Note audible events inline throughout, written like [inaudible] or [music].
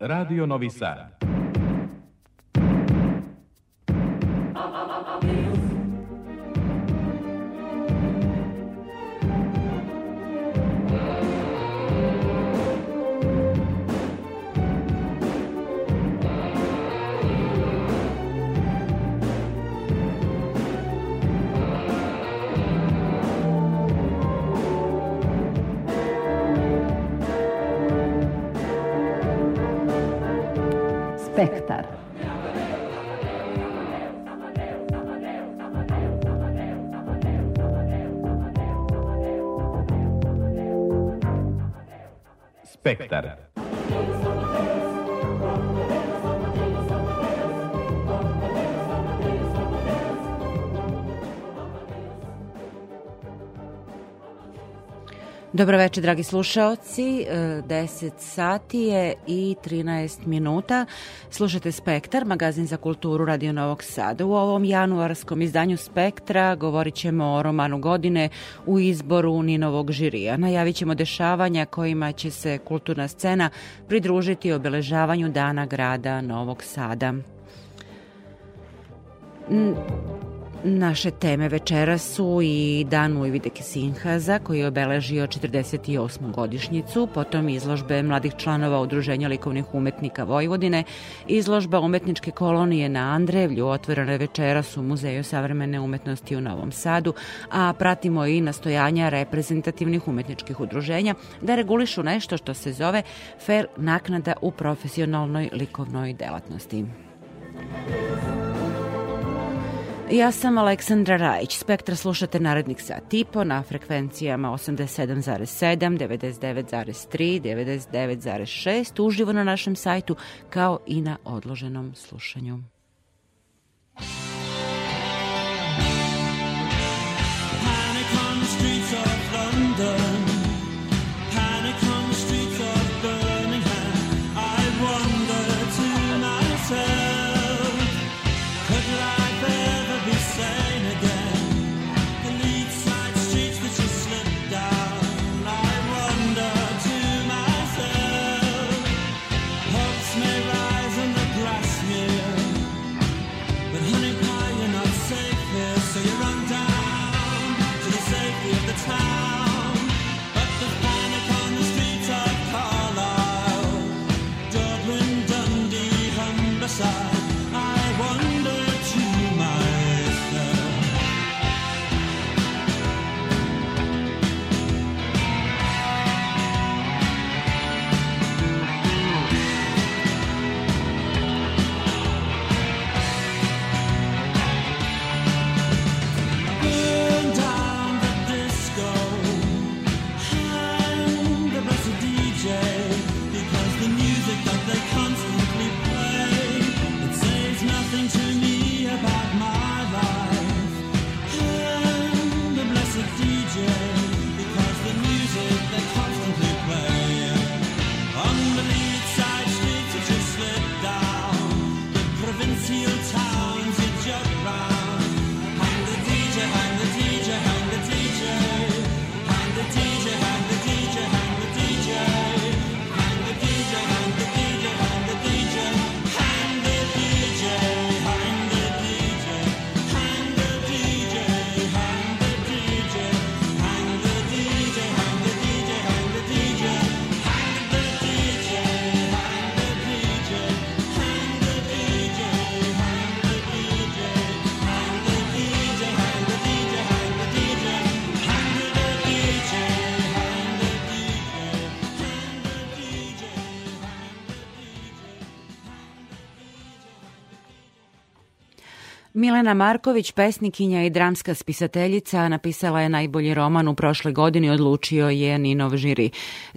Radio Novi Sad. Dobro večer, dragi slušaoci. 10 e, sati je i 13 minuta. Slušate Spektar, magazin za kulturu Radio Novog Sada. U ovom januarskom izdanju Spektra govorit ćemo o romanu godine u izboru Ninovog žirija. Najavit ćemo dešavanja kojima će se kulturna scena pridružiti obeležavanju Dana grada Novog Sada. Naše teme večera su i Dan Ujvide Kesinhaza koji je obeležio 48. godišnjicu, potom izložbe mladih članova Udruženja likovnih umetnika Vojvodine, izložba umetničke kolonije na Andrevlju, otvorene večeras u Muzeju savremene umetnosti u Novom Sadu, a pratimo i nastojanja reprezentativnih umetničkih udruženja da regulišu nešto što se zove fair naknada u profesionalnoj likovnoj delatnosti. Ja sam Aleksandra Rajić. Spektra slušate narednih sat i po na frekvencijama 87,7, 99,3, 99,6 uživo na našem sajtu kao i na odloženom slušanju. Milena Marković, pesnikinja i dramska spisateljica, napisala je najbolji roman u prošle godini, odlučio je Ninov žiri.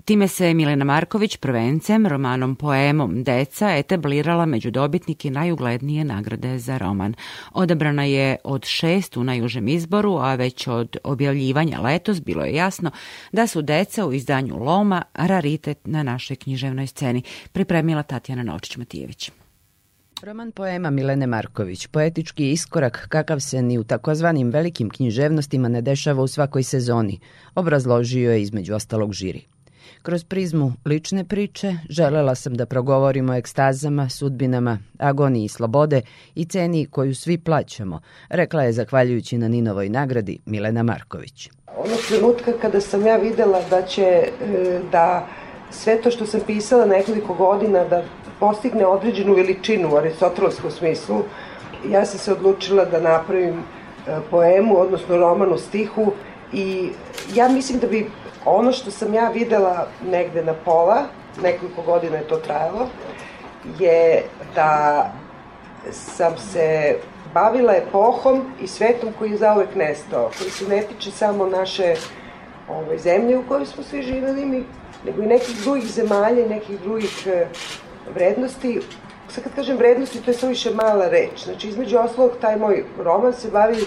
Time se Milena Marković prvencem, romanom poemom Deca, etablirala među dobitniki najuglednije nagrade za roman. Odabrana je od šest u najužem izboru, a već od objavljivanja letos bilo je jasno da su deca u izdanju Loma raritet na našoj književnoj sceni, pripremila Tatjana Novčić-Matijević. Roman poema Milene Marković, poetički iskorak kakav se ni u takozvanim velikim književnostima ne dešava u svakoj sezoni, obrazložio je između ostalog žiri. Kroz prizmu lične priče želela sam da progovorim o ekstazama, sudbinama, agoniji slobode i ceni koju svi plaćamo, rekla je zahvaljujući na Ninovoj nagradi Milena Marković. Ono trenutka kada sam ja videla da će e, da sve to što sam pisala nekoliko godina da postigne određenu veličinu u aristotelskom smislu, ja sam se odlučila da napravim e, poemu, odnosno roman stihu i ja mislim da bi ono što sam ja videla negde na pola, nekoliko godina je to trajalo, je da sam se bavila epohom i svetom koji je zauvek nestao, koji se ne tiče samo naše ovaj, zemlje u kojoj smo svi živeli, mi, nego i nekih drugih zemalja nekih drugih e, vrednosti. Sad kad kažem vrednosti, to je samo više mala reč. Znači, između oslovog, taj moj roman se bavi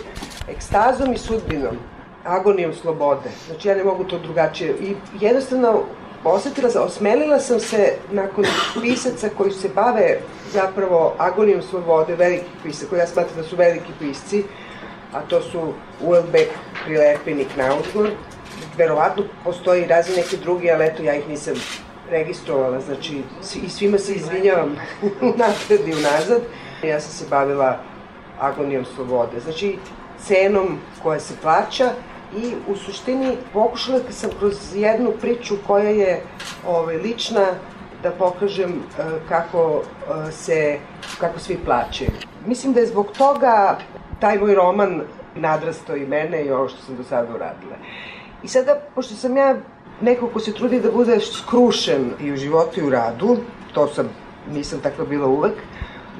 ekstazom i sudbinom, agonijom slobode. Znači, ja ne mogu to drugačije. I jednostavno, osetila sam, osmelila sam se nakon pisaca koji se bave zapravo agonijom slobode, veliki pisac, koji ja smatram da su veliki pisci, a to su Uelbeck, Prilepin i Knausgård. Verovatno postoji razni neki drugi, ali eto ja ih nisam registrovala, znači i svima se izvinjavam [laughs] napred i unazad. Ja sam se bavila agonijom slobode, znači cenom koja se plaća i u suštini pokušala sam kroz jednu priču koja je ovaj, lična da pokažem e, kako e, se kako svi plaćaju. Mislim da je zbog toga taj moj roman nadrastao i mene i ovo što sam do sada uradila. I sada, pošto sam ja neko ko se trudi da bude skrušen i u životu i u radu, to sam, nisam takva bila uvek,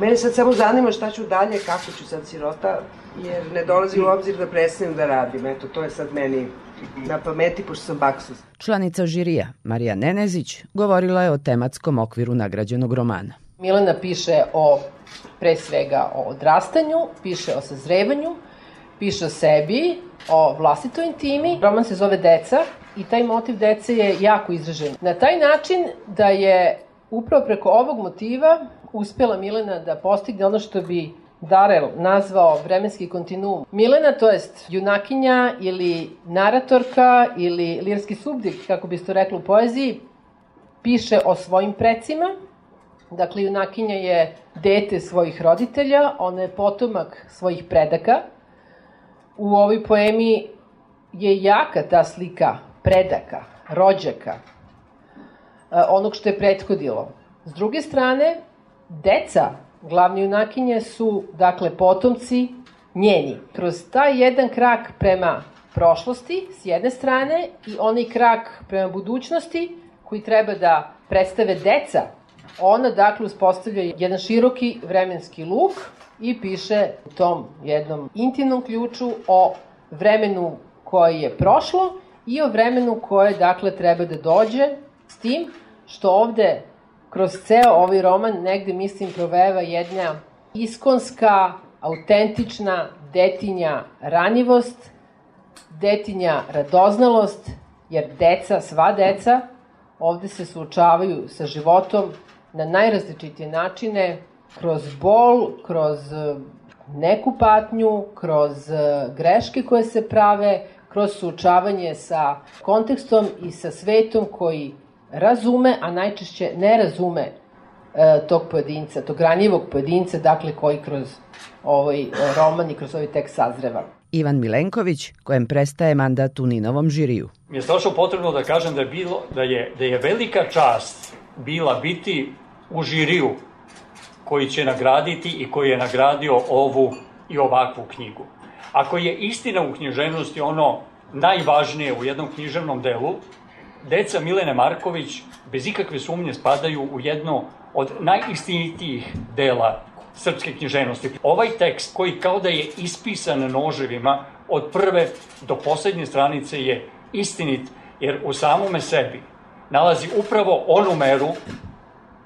mene sad samo zanima šta ću dalje, kako ću sad sirota, jer ne dolazi u obzir da prestanem da radim. Eto, to je sad meni na pameti, pošto sam baksus. Članica žirija, Marija Nenezić, govorila je o tematskom okviru nagrađenog romana. Milena piše o, pre svega, o odrastanju, piše o sazrevanju, piše o sebi, o vlastitoj intimi. Roman se zove Deca i taj motiv dece je jako izražen. Na taj način da je upravo preko ovog motiva uspela Milena da postigne ono što bi Darel nazvao vremenski kontinuum. Milena, to jest junakinja ili naratorka ili lirski subjekt, kako bi se to reklo u poeziji, piše o svojim precima. Dakle, junakinja je dete svojih roditelja, ona je potomak svojih predaka. U ovoj poemi je jaka ta slika predaka, rođaka, onog što je prethodilo. S druge strane, deca glavni junakinje su, dakle, potomci njeni. Kroz taj jedan krak prema prošlosti, s jedne strane, i onaj krak prema budućnosti, koji treba da predstave deca, ona, dakle, uspostavlja jedan široki vremenski luk i piše u tom jednom intimnom ključu o vremenu koje je prošlo i o vremenu koje, dakle, treba da dođe, s tim što ovde kroz ceo ovaj roman negde, mislim, proveva jedna iskonska, autentična detinja ranjivost, detinja radoznalost, jer deca, sva deca, ovde se suočavaju sa životom na najrazličitije načine, kroz bol, kroz e, neku patnju, kroz e, greške koje se prave, kroz suočavanje sa kontekstom i sa svetom koji razume, a najčešće ne razume e, tog pojedinca, tog ranjivog pojedinca, dakle koji kroz ovaj roman i kroz ovaj tekst sazreva. Ivan Milenković, kojem prestaje mandat u Ninovom žiriju. Mi je strašno potrebno da kažem da je, bilo, da je, da je velika čast bila biti u žiriju koji će nagraditi i koji je nagradio ovu i ovakvu knjigu. Ako je istina u književnosti ono najvažnije u jednom književnom delu, deca Milene Marković bez ikakve sumnje spadaju u jedno od najistinitijih dela srpske književnosti. Ovaj tekst koji kao da je ispisan noževima od prve do poslednje stranice je istinit jer u samome sebi nalazi upravo onu meru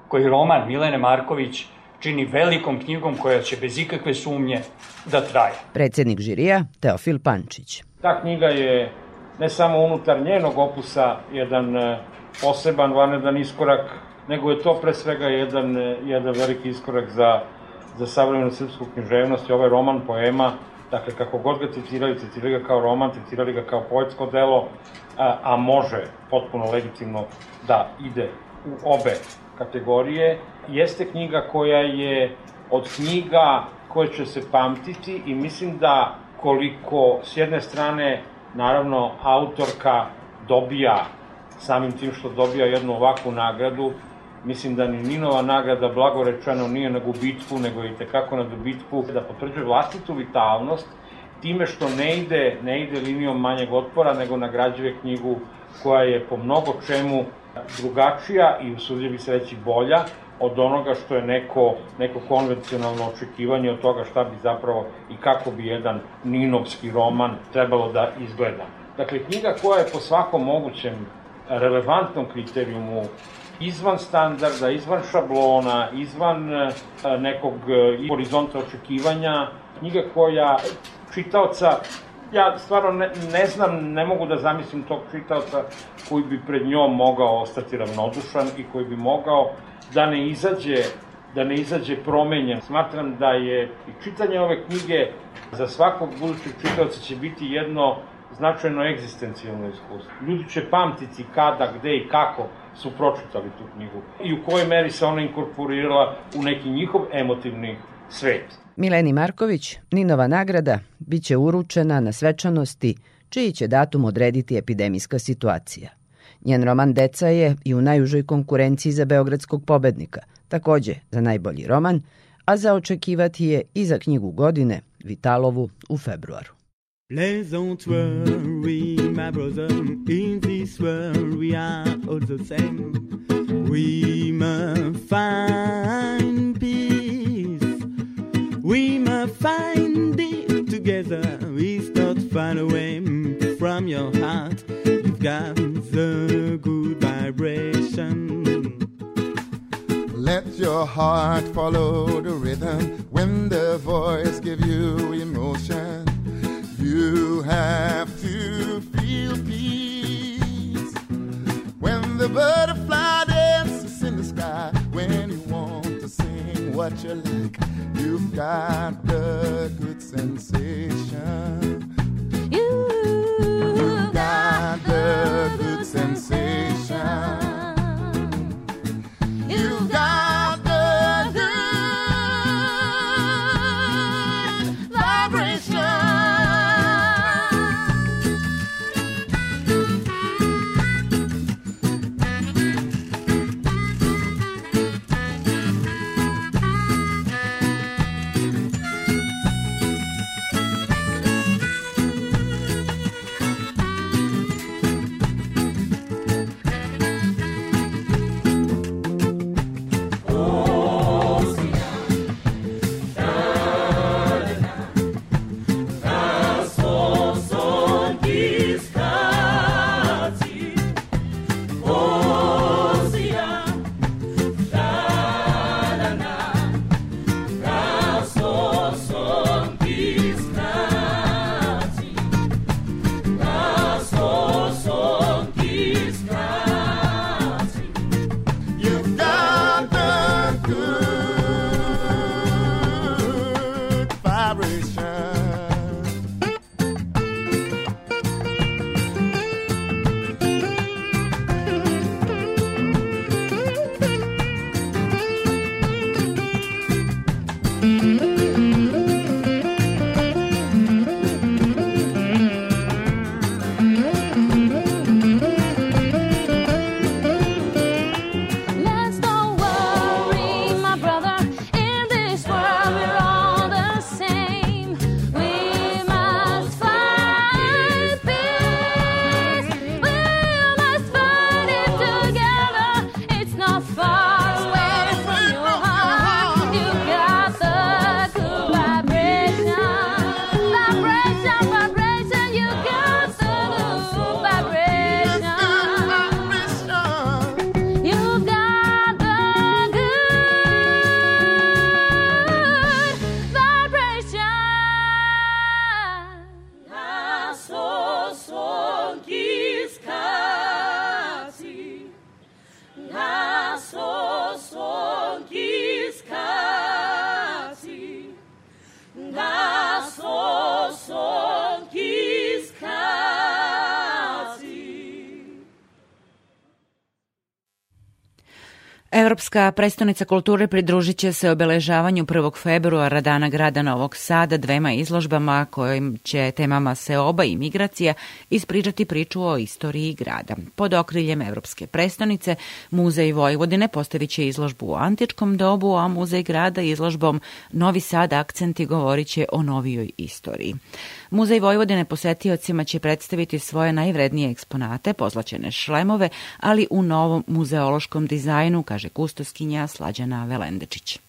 koji roman Milene Marković čini velikom knjigom koja će bez ikakve sumnje da traje. Predsednik žirija Teofil Pančić. Ta knjiga je ne samo unutar njenog opusa jedan e, poseban vanedan iskorak, nego je to pre svega jedan, e, jedan veliki iskorak za, za savremenu srpsku književnost i ovaj roman, poema, dakle kako god ga citirali, citirali ga kao roman, citirali ga kao poetsko delo, a može potpuno legitimno da ide u obe kategorije, jeste knjiga koja je od knjiga koje će se pamtiti i mislim da koliko s jedne strane naravno autorka dobija samim tim što dobija jednu ovakvu nagradu, mislim da ni Ninova nagrada blagorečeno nije na gubitku, nego i tekako na dobitku, da potvrđuje vlastitu vitalnost time što ne ide, ne ide linijom manjeg otpora, nego nagrađuje knjigu koja je po mnogo čemu drugačija i usudio bi se reći bolja od onoga što je neko, neko konvencionalno očekivanje od toga šta bi zapravo i kako bi jedan ninovski roman trebalo da izgleda. Dakle, knjiga koja je po svakom mogućem relevantnom kriterijumu izvan standarda, izvan šablona, izvan e, nekog e, horizonta očekivanja, knjiga koja čitaoca, ja stvarno ne, ne znam, ne mogu da zamislim tog čitaoca koji bi pred njom mogao ostati ravnodušan i koji bi mogao da ne izađe da ne izađe promenjen. Smatram da je i čitanje ove knjige za svakog budućeg čitaoca će biti jedno značajno egzistencijalno iskustvo. Ljudi će pamtiti kada, gde i kako su pročitali tu knjigu i u kojoj meri se ona inkorporirala u neki njihov emotivni svet. Mileni Marković, Ninova nagrada, biće uručena na svečanosti čiji će datum odrediti epidemijska situacija. Njen roman Deca je i u najužoj konkurenciji za beogradskog pobednika, takođe za najbolji roman, a za očekivati je i za knjigu godine Vitalovu u februaru. Pleasant worry, my brother, in this world we are all the same. We heart followed. Evropska prestonica kulture pridružit će se obeležavanju 1. februara Dana grada Novog Sada dvema izložbama kojim će temama seoba i migracija ispričati priču o istoriji grada. Pod okriljem Evropske prestonice Muzej Vojvodine postavit će izložbu u antičkom dobu, a Muzej grada izložbom Novi Sad akcenti govorit će o novijoj istoriji. Muzej Vojvodine posetiocima će predstaviti svoje najvrednije eksponate, pozlačene šlemove, ali u novom muzeološkom dizajnu, kaže kustoskinja Slađana Velendečić.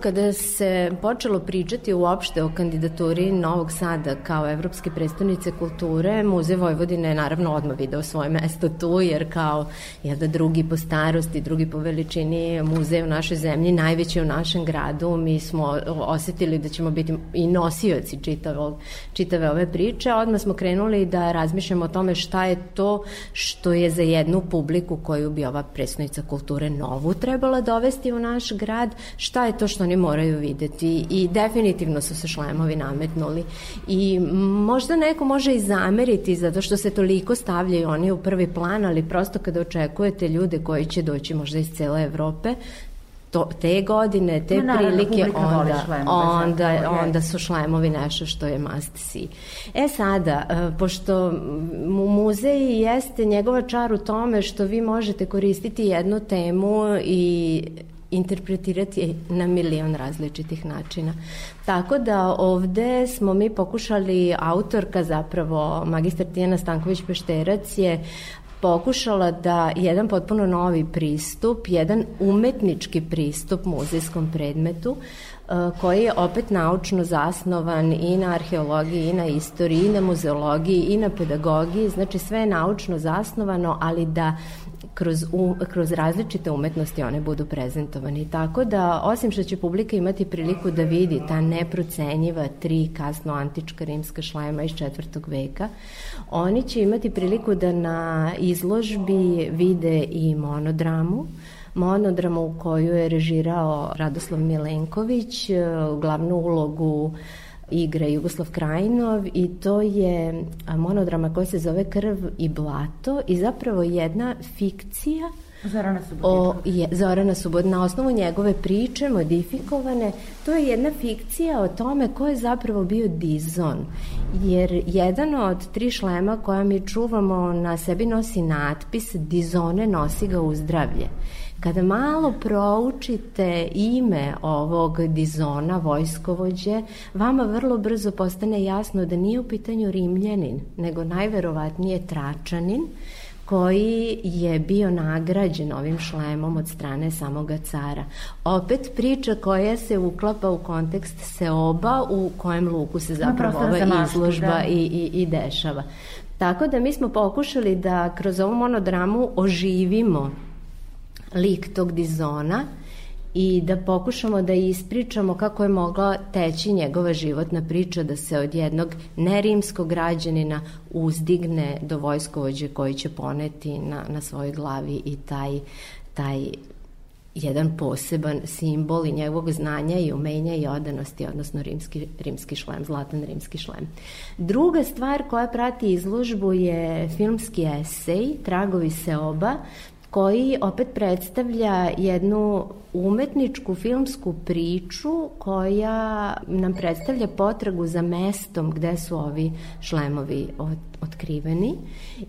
Kada se počelo pričati uopšte o kandidaturi Novog Sada kao Evropske predstavnice kulture, Muzej Vojvodine je naravno odmah video svoje mesto tu, jer kao da drugi po starosti, drugi po veličini muzej u našoj zemlji, najveći u našem gradu, mi smo osetili da ćemo biti i nosioci čitavog, čitave ove priče. Odmah smo krenuli da razmišljamo o tome šta je to što je za jednu publiku koju bi ova predstavnica kulture novu trebala dovesti u naš grad, šta je to što oni moraju videti. I definitivno su se šlemovi nametnuli. I možda neko može i zameriti zato što se toliko stavljaju oni u prvi plan, ali prosto kada očekujete ljude koji će doći možda iz cele Evrope, to, te godine, te no, prilike, onda, onda, onda su šlemovi nešto što je must see. E sada, e, pošto muzej jeste njegova čar u tome što vi možete koristiti jednu temu i interpretirati na milion različitih načina. Tako da ovde smo mi pokušali, autorka zapravo, magistar Tijana Stanković-Pešterac je pokušala da jedan potpuno novi pristup, jedan umetnički pristup muzejskom predmetu, e, koji je opet naučno zasnovan i na arheologiji, i na istoriji, i na muzeologiji, i na pedagogiji, znači sve je naučno zasnovano, ali da kroz, u, kroz različite umetnosti one budu prezentovani. Tako da, osim što će publika imati priliku da vidi ta neprocenjiva tri kasno antička rimska šlema iz četvrtog veka, oni će imati priliku da na izložbi vide i monodramu, monodramu koju je režirao Radoslav Milenković, glavnu ulogu igra Jugoslav Krajinov i to je monodrama koja se zove Krv i blato i zapravo jedna fikcija Zorana O, je, Zorana Subod, na osnovu njegove priče modifikovane, to je jedna fikcija o tome ko je zapravo bio Dizon. Jer jedan od tri šlema koja mi čuvamo na sebi nosi natpis Dizone nosi ga u zdravlje. Kada malo proučite ime ovog Dizona, vojskovođe, vama vrlo brzo postane jasno da nije u pitanju Rimljanin, nego najverovatnije Tračanin, koji je bio nagrađen ovim šlemom od strane samoga cara. Opet priča koja se uklapa u kontekst Seoba u kojem luku se zapravo ova izložba da. i, i, i dešava. Tako da mi smo pokušali da kroz ovu monodramu oživimo lik tog Dizona i da pokušamo da ispričamo kako je mogla teći njegova životna priča da se od jednog nerimskog građanina uzdigne do vojskovođe koji će poneti na, na svojoj glavi i taj, taj jedan poseban simbol i njegovog znanja i umenja i odanosti, odnosno rimski, rimski šlem, zlatan rimski šlem. Druga stvar koja prati izložbu je filmski esej Tragovi se oba, koji opet predstavlja jednu umetničku filmsku priču koja nam predstavlja potragu za mestom gde su ovi šlemovi od, otkriveni.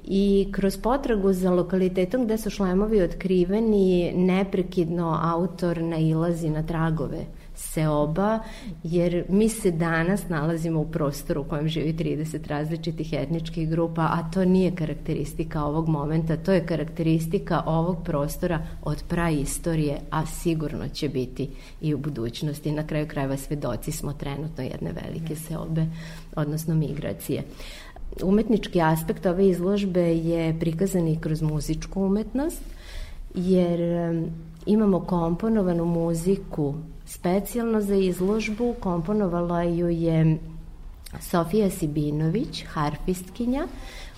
I kroz potragu za lokalitetom gde su šlemovi otkriveni neprekidno autor nailazi na tragove seoba, jer mi se danas nalazimo u prostoru u kojem živi 30 različitih etničkih grupa, a to nije karakteristika ovog momenta, to je karakteristika ovog prostora od praistorije, a sigurno će biti i u budućnosti. Na kraju krajeva svedoci smo trenutno jedne velike seobe, odnosno migracije. Umetnički aspekt ove izložbe je prikazan i kroz muzičku umetnost, jer imamo komponovanu muziku Specijalno za izložbu komponovala ju je Sofija Sibinović, harfistkinja,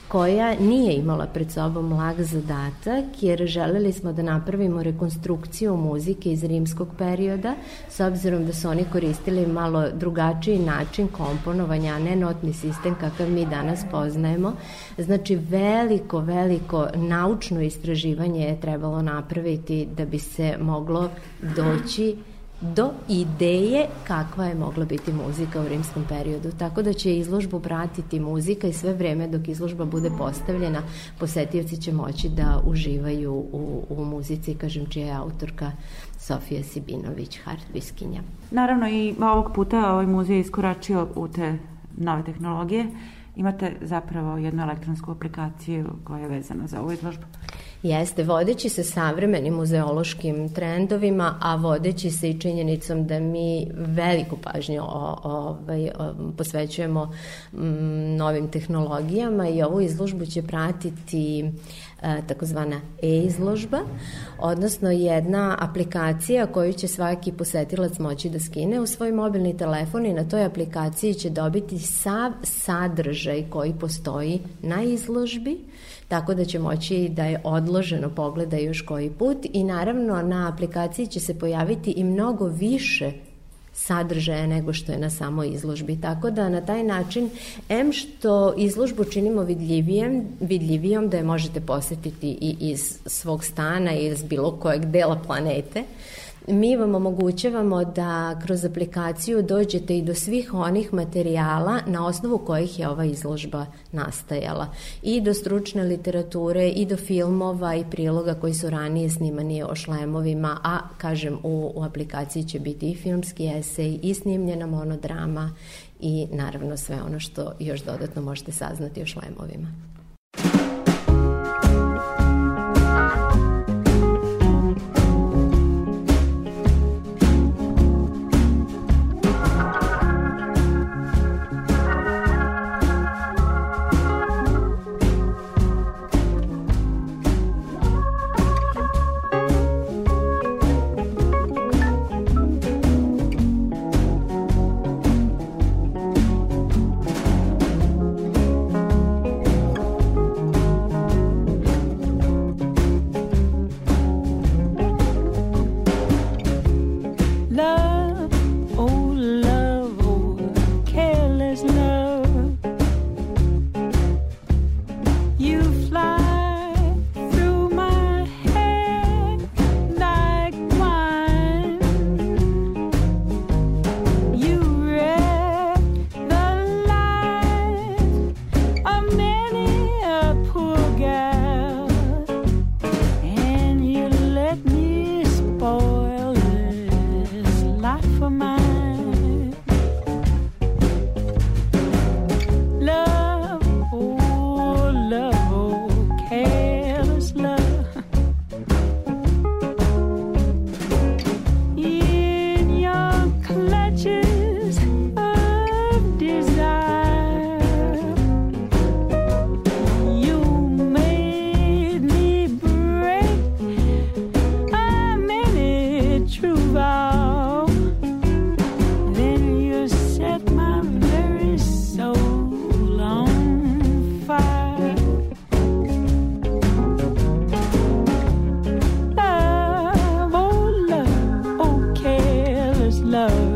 koja nije imala pred sobom lag zadatak, jer želeli smo da napravimo rekonstrukciju muzike iz rimskog perioda, s obzirom da su oni koristili malo drugačiji način komponovanja, a ne notni sistem kakav mi danas poznajemo. Znači, veliko, veliko naučno istraživanje je trebalo napraviti da bi se moglo doći do ideje kakva je mogla biti muzika u rimskom periodu. Tako da će izložbu pratiti muzika i sve vreme dok izložba bude postavljena, posetioci će moći da uživaju u, u muzici, kažem, čija je autorka Sofija Sibinović, hartviskinja. Naravno i ovog puta ovaj muzej iskoračio u te nove tehnologije. Imate zapravo jednu elektronsku aplikaciju koja je vezana za ovu izložbu. Jeste, vodeći se savremenim muzeološkim trendovima, a vodeći se i činjenicom da mi veliku pažnju o, ovaj, posvećujemo m, novim tehnologijama i ovu izložbu će pratiti takozvana e-izložba, odnosno jedna aplikacija koju će svaki posetilac moći da skine u svoj mobilni telefon i na toj aplikaciji će dobiti sav sadržaj koji postoji na izložbi, tako da će moći da je odloženo pogleda još koji put i naravno na aplikaciji će se pojaviti i mnogo više sadržaja nego što je na samoj izložbi. Tako da na taj način, em što izložbu činimo vidljivijom, vidljivijom da je možete posetiti i iz svog stana i iz bilo kojeg dela planete, mi vam omogućavamo da kroz aplikaciju dođete i do svih onih materijala na osnovu kojih je ova izložba nastajala. I do stručne literature, i do filmova i priloga koji su ranije snimani o šlemovima, a kažem u, u aplikaciji će biti i filmski esej, i snimljena monodrama i naravno sve ono što još dodatno možete saznati o šlemovima. love.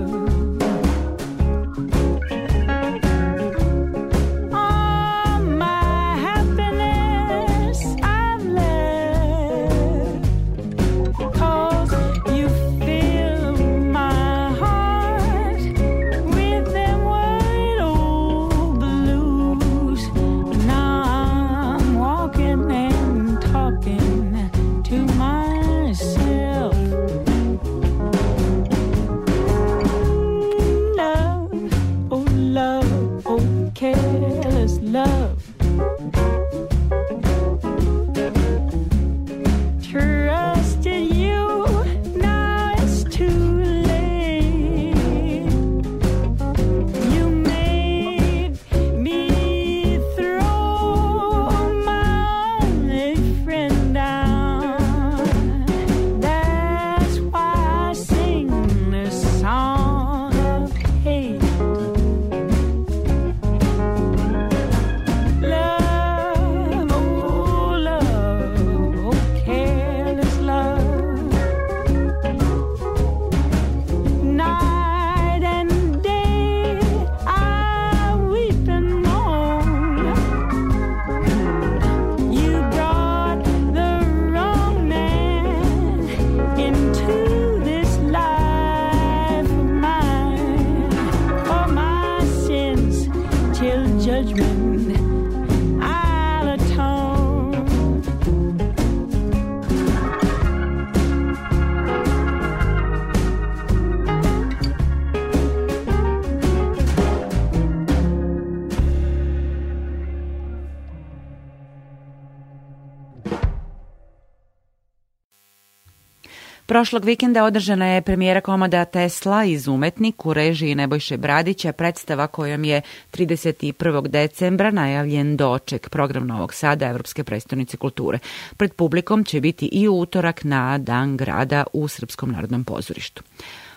Prošlog vikenda održana je premijera komada Tesla iz Umetnik u režiji Nebojše Bradića, predstava kojom je 31. decembra najavljen doček program Novog Sada Evropske predstavnice kulture. Pred publikom će biti i utorak na Dan grada u Srpskom narodnom pozorištu.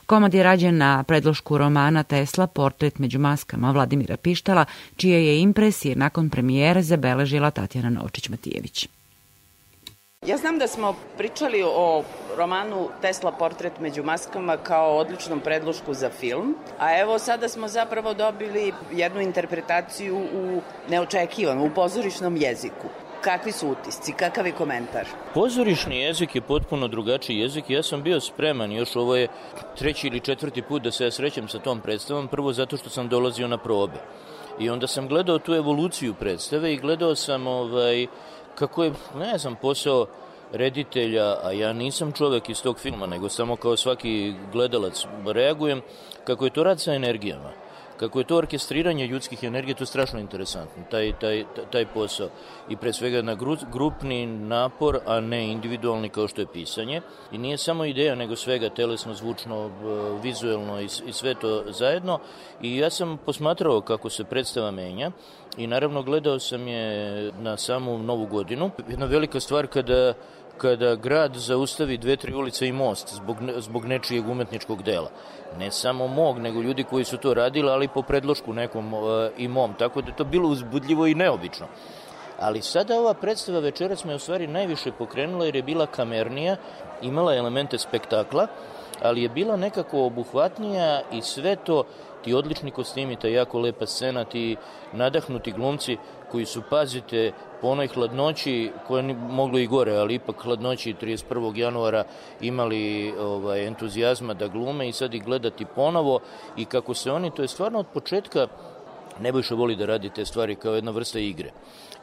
Komad je rađen na predlošku romana Tesla Portret među maskama Vladimira Pištala, čije je impresije nakon premijere zabeležila Tatjana Novčić-Matijević. Ja znam da smo pričali o romanu Tesla portret među maskama kao odličnom predlošku za film, a evo sada smo zapravo dobili jednu interpretaciju u neočekivanu, u pozorišnom jeziku. Kakvi su utisci, kakav je komentar? Pozorišni jezik je potpuno drugačiji jezik. Ja sam bio spreman, još ovo je treći ili četvrti put da se ja srećem sa tom predstavom, prvo zato što sam dolazio na probe. I onda sam gledao tu evoluciju predstave i gledao sam ovaj, kako je, ne znam, posao reditelja, a ja nisam čovek iz tog filma, nego samo kao svaki gledalac reagujem, kako je to rad sa energijama kako je to orkestriranje ljudskih energija, to je strašno interesantno, taj, taj, taj posao. I pre svega na grupni napor, a ne individualni kao što je pisanje. I nije samo ideja, nego svega telesno, zvučno, vizuelno i, i sve to zajedno. I ja sam posmatrao kako se predstava menja i naravno gledao sam je na samu novu godinu. Jedna velika stvar kada kada grad zaustavi dve, tri ulice i most zbog, zbog nečijeg umetničkog dela. Ne samo mog, nego ljudi koji su to radili, ali po predlošku nekom e, i mom. Tako da je to bilo uzbudljivo i neobično. Ali sada ova predstava večeras me u stvari najviše pokrenula jer je bila kamernija, imala elemente spektakla, ali je bila nekako obuhvatnija i sve to, ti odlični kostimi, ta jako lepa scena, ti nadahnuti glumci koji su, pazite, po onoj hladnoći, koja je moglo i gore, ali ipak hladnoći 31. januara imali ovaj, entuzijazma da glume i sad ih gledati ponovo i kako se oni, to je stvarno od početka Nebojša voli da radi te stvari kao jedna vrsta igre.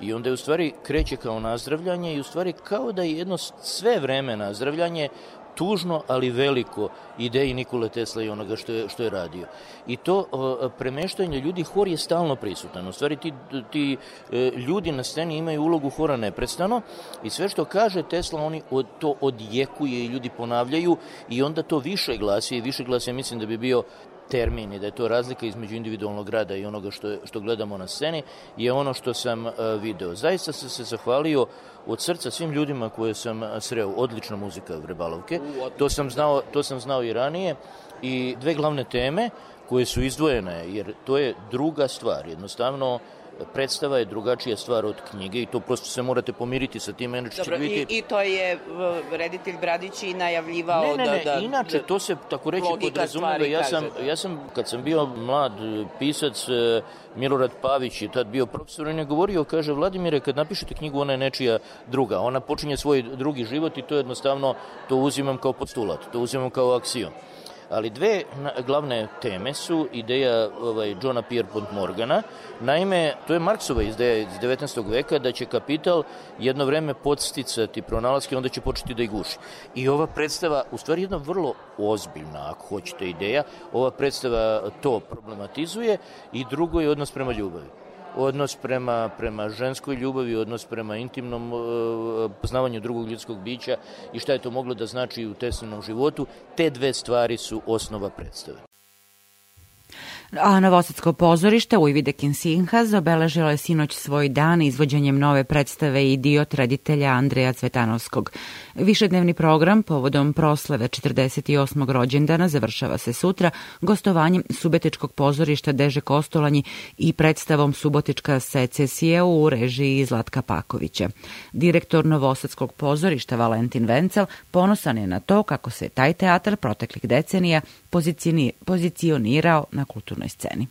I onda je u stvari kreće kao nazdravljanje i u stvari kao da je jedno sve vreme nazdravljanje tužno, ali veliko ideji Nikole Tesla i onoga što je, što je radio. I to premeštanje ljudi, hor je stalno prisutan. U stvari ti, ti e, ljudi na sceni imaju ulogu hora neprestano i sve što kaže Tesla, oni od, to odjekuje i ljudi ponavljaju i onda to više glasi i više glasi, mislim da bi bio termin i da je to razlika između individualnog rada i onoga što, što gledamo na sceni je ono što sam uh, video. Zaista sam se zahvalio od srca svim ljudima koje sam sreo. Odlična muzika Vrebalovke. To sam znao, to sam znao i ranije. I dve glavne teme koje su izdvojene, jer to je druga stvar. Jednostavno, uh, predstava je drugačija stvar od knjige i to prosto se morate pomiriti sa tim. Inače Dobro, vidjeti... i, i to je reditelj Bradić i najavljivao ne, ne, ne, da... da inače, to se tako reći podrazumeva. Ja sam, ja sam, kad sam bio mlad pisac, e, Milorad Pavić je tad bio profesor, on je govorio, kaže, Vladimire, kad napišete knjigu, ona je nečija druga. Ona počinje svoj drugi život i to jednostavno, to uzimam kao postulat, to uzimam kao aksijom. Ali dve glavne teme su ideja ovaj, Johna Pierpont Morgana. Naime, to je Marksova ideja iz 19. veka da će kapital jedno vreme podsticati pronalaske, onda će početi da ih guši. I ova predstava, u stvari jedna vrlo ozbiljna, ako hoćete, ideja, ova predstava to problematizuje i drugo je odnos prema ljubavi odnos prema, prema ženskoj ljubavi, odnos prema intimnom uh, poznavanju drugog ljudskog bića i šta je to moglo da znači u tesnenom životu. Te dve stvari su osnova predstave. A Novosadsko pozorište u Ividekin Sinhaz obeležilo je sinoć svoj dan izvođenjem nove predstave Idiot reditelja Andreja Cvetanovskog. Višednevni program povodom proslave 48. rođendana završava se sutra gostovanjem Subetičkog pozorišta Deže Kostolanji i predstavom Subotička secesija u režiji Zlatka Pakovića. Direktor Novosadskog pozorišta Valentin Vencel ponosan je na to kako se taj teatar proteklih decenija pozicionirao na kulturnoj sceni.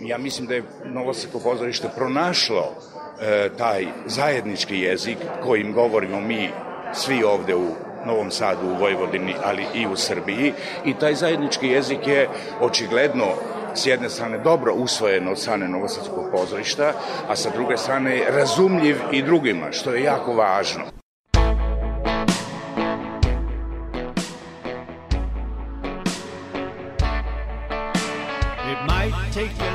Ja mislim da je Novosadsko pozorište pronašlo e, taj zajednički jezik kojim govorimo mi svi ovde u Novom Sadu, u Vojvodini, ali i u Srbiji i taj zajednički jezik je očigledno s jedne strane dobro usvojen od strane Novosadskog pozorišta, a sa druge strane razumljiv i drugima, što je jako važno. take you.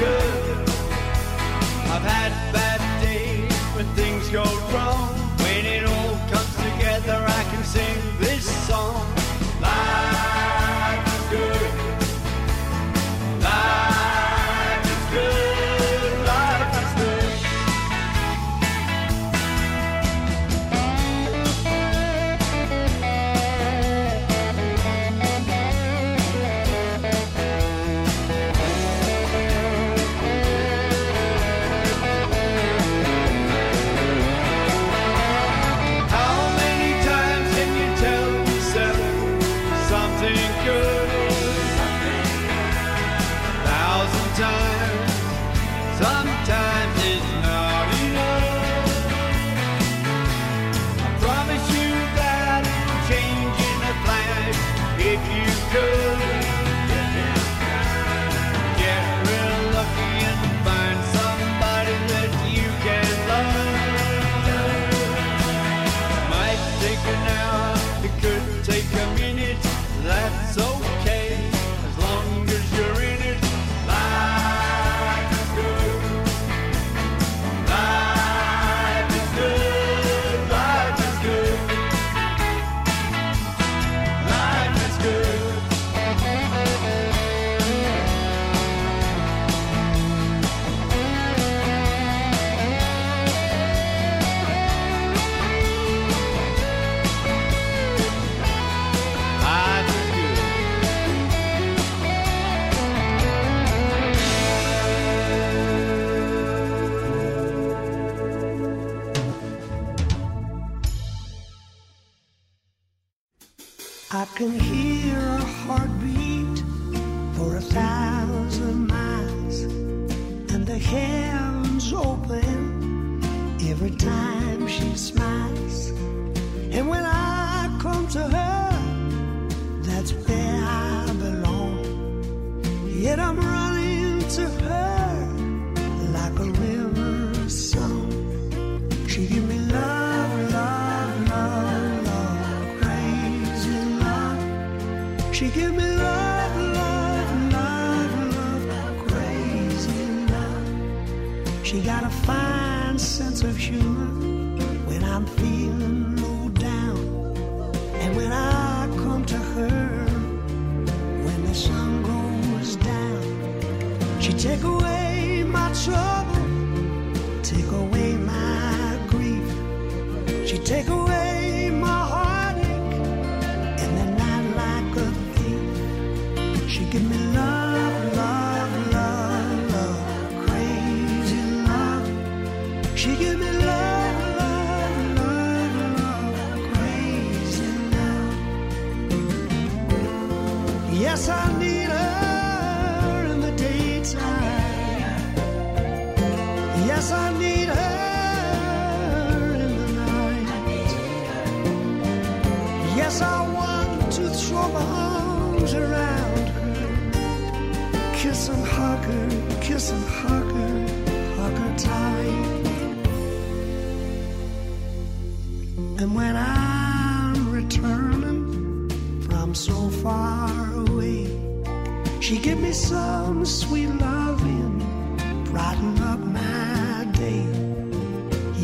good.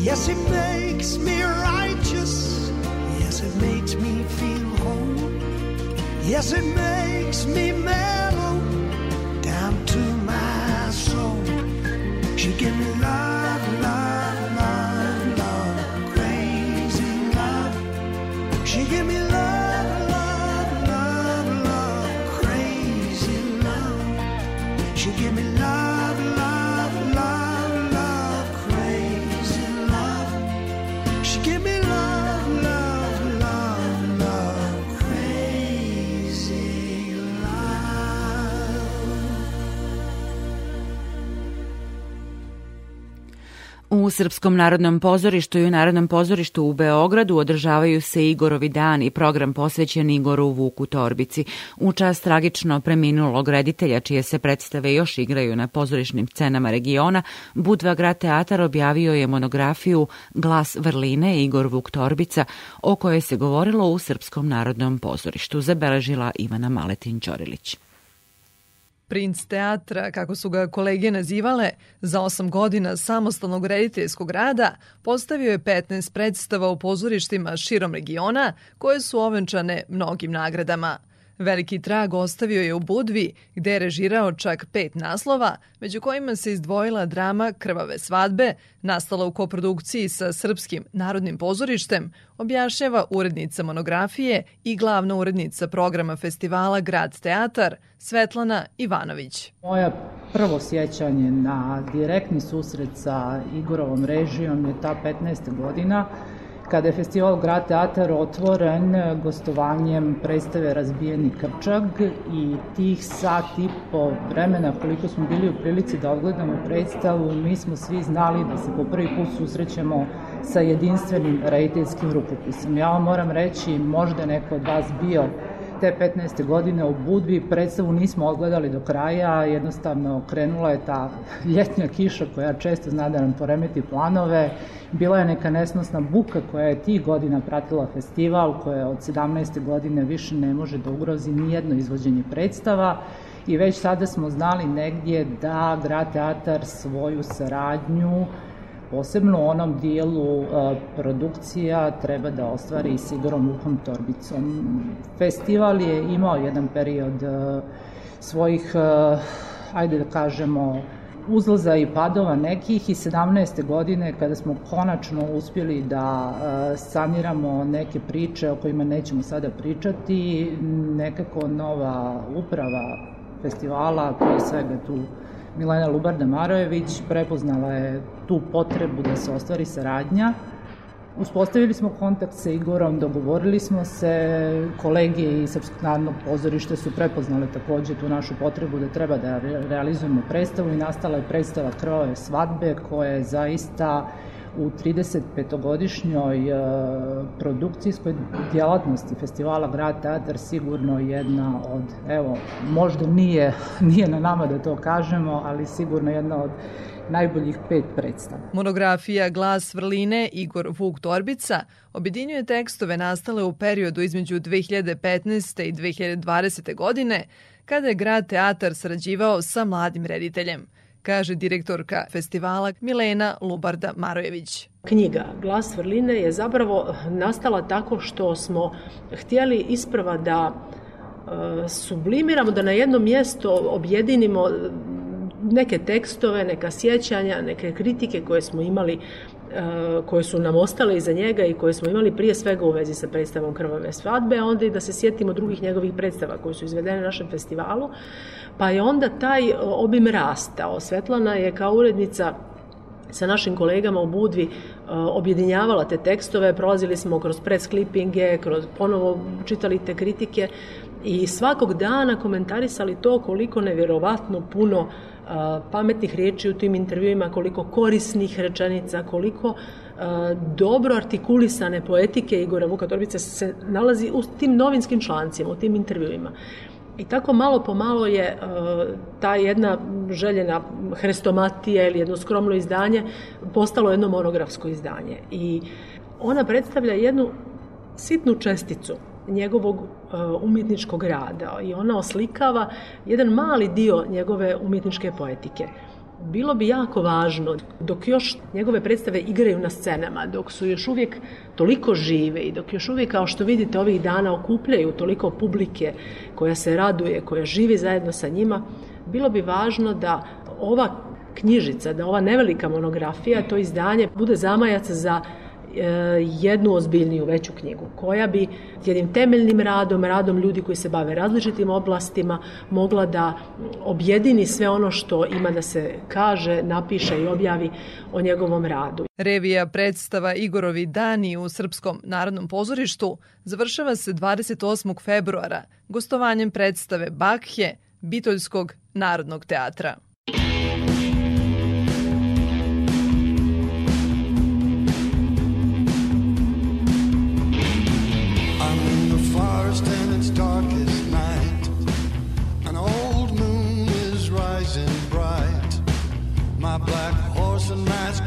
Yes, it makes me righteous. Yes, it makes me feel whole. Yes, it makes me mellow down to my soul. She gives me u Srpskom narodnom pozorištu i u Narodnom pozorištu u Beogradu održavaju se Igorovi dan i program posvećen Igoru Vuku Torbici. U čast tragično preminulog reditelja, čije se predstave još igraju na pozorišnim scenama regiona, Budva Grad Teatar objavio je monografiju Glas Vrline Igor Vuk Torbica, o kojoj se govorilo u Srpskom narodnom pozorištu, zabeležila Ivana Maletin-Ćorilić. Princ teatra, kako su ga kolege nazivale, za osam godina samostalnog rediteljskog rada postavio je 15 predstava u pozorištima širom regiona koje su ovenčane mnogim nagradama. Veliki trag ostavio je u Budvi, gde je režirao čak pet naslova, među kojima se izdvojila drama Krvave svadbe, nastala u koprodukciji sa Srpskim narodnim pozorištem, objašnjava urednica monografije i glavna urednica programa festivala Grad teatar Svetlana Ivanović. Moja prvo sjećanje na direktni susret sa Igorovom režijom je ta 15. godina kada je festival Grad Teatar otvoren gostovanjem predstave Razbijeni Krčag i tih sat i po vremena koliko smo bili u prilici da odgledamo predstavu, mi smo svi znali da se po prvi put susrećemo sa jedinstvenim rediteljskim rukopisom. Ja vam moram reći, možda neko od vas bio te 15. godine u Budvi predstavu nismo odgledali do kraja, jednostavno krenula je ta [laughs] ljetnja kiša koja često zna da nam poremeti planove, bila je neka nesnosna buka koja je tih godina pratila festival, koja od 17. godine više ne može da ugrozi ni jedno izvođenje predstava i već sada smo znali negdje da Grad Teatar svoju saradnju posebno u onom dijelu produkcija treba da ostvari i Sigorom Lukom Torbicom. Festival je imao jedan period svojih, ajde da kažemo, uzlaza i padova nekih i 17. godine kada smo konačno uspjeli da saniramo neke priče o kojima nećemo sada pričati, nekako nova uprava festivala, je svega tu Milena Lubarda Marojević prepoznala je tu potrebu da se ostvari saradnja. Uspostavili smo kontakt sa Igorom, dogovorili smo se, kolege iz Srpskog narodnog pozorišta su prepoznale takođe tu našu potrebu da treba da realizujemo predstavu i nastala je predstava Krvave svadbe koja je zaista u 35-godišnjoj e, produkcijskoj djelatnosti festivala Grad Teatar sigurno jedna od, evo, možda nije, nije na nama da to kažemo, ali sigurno jedna od najboljih pet predstava. Monografija Glas vrline Igor Vuk Torbica objedinjuje tekstove nastale u periodu između 2015. i 2020. godine, kada je Grad Teatar sarađivao sa mladim rediteljem – kaže direktorka festivala Milena Lubarda Marojević. Knjiga Glas vrline je zapravo nastala tako što smo htjeli isprava da e, sublimiramo, da na jedno mjesto objedinimo neke tekstove, neka sjećanja, neke kritike koje smo imali E, koje su nam ostale iza njega i koje smo imali prije svega u vezi sa predstavom Krvave svadbe, a onda i da se sjetimo drugih njegovih predstava koje su izvedene na našem festivalu, pa je onda taj obim rastao. Svetlana je kao urednica sa našim kolegama u Budvi e, objedinjavala te tekstove, prolazili smo kroz presklipinge, kroz ponovo čitali te kritike i svakog dana komentarisali to koliko nevjerovatno puno uh, pametnih riječi u tim intervjuima, koliko korisnih rečenica, koliko dobro artikulisane poetike Igora Vuka Torbice se nalazi u tim novinskim člancima, u tim intervjuima. I tako malo po malo je ta jedna željena hrestomatija ili jedno skromno izdanje postalo jedno monografsko izdanje. I ona predstavlja jednu sitnu česticu njegovog e, umjetničkog rada i ona oslikava jedan mali dio njegove umjetničke poetike. Bilo bi jako važno, dok još njegove predstave igraju na scenama, dok su još uvijek toliko žive i dok još uvijek, kao što vidite, ovih dana okupljaju toliko publike koja se raduje, koja živi zajedno sa njima, bilo bi važno da ova knjižica, da ova nevelika monografija, to izdanje, bude zamajac za jednu ozbiljniju veću knjigu koja bi jednim temeljnim radom, radom ljudi koji se bave različitim oblastima mogla da objedini sve ono što ima da se kaže, napiše i objavi o njegovom radu. Revija predstava Igorovi dani u Srpskom narodnom pozorištu završava se 28. februara gostovanjem predstave Bakhe Bitoljskog narodnog teatra. Mask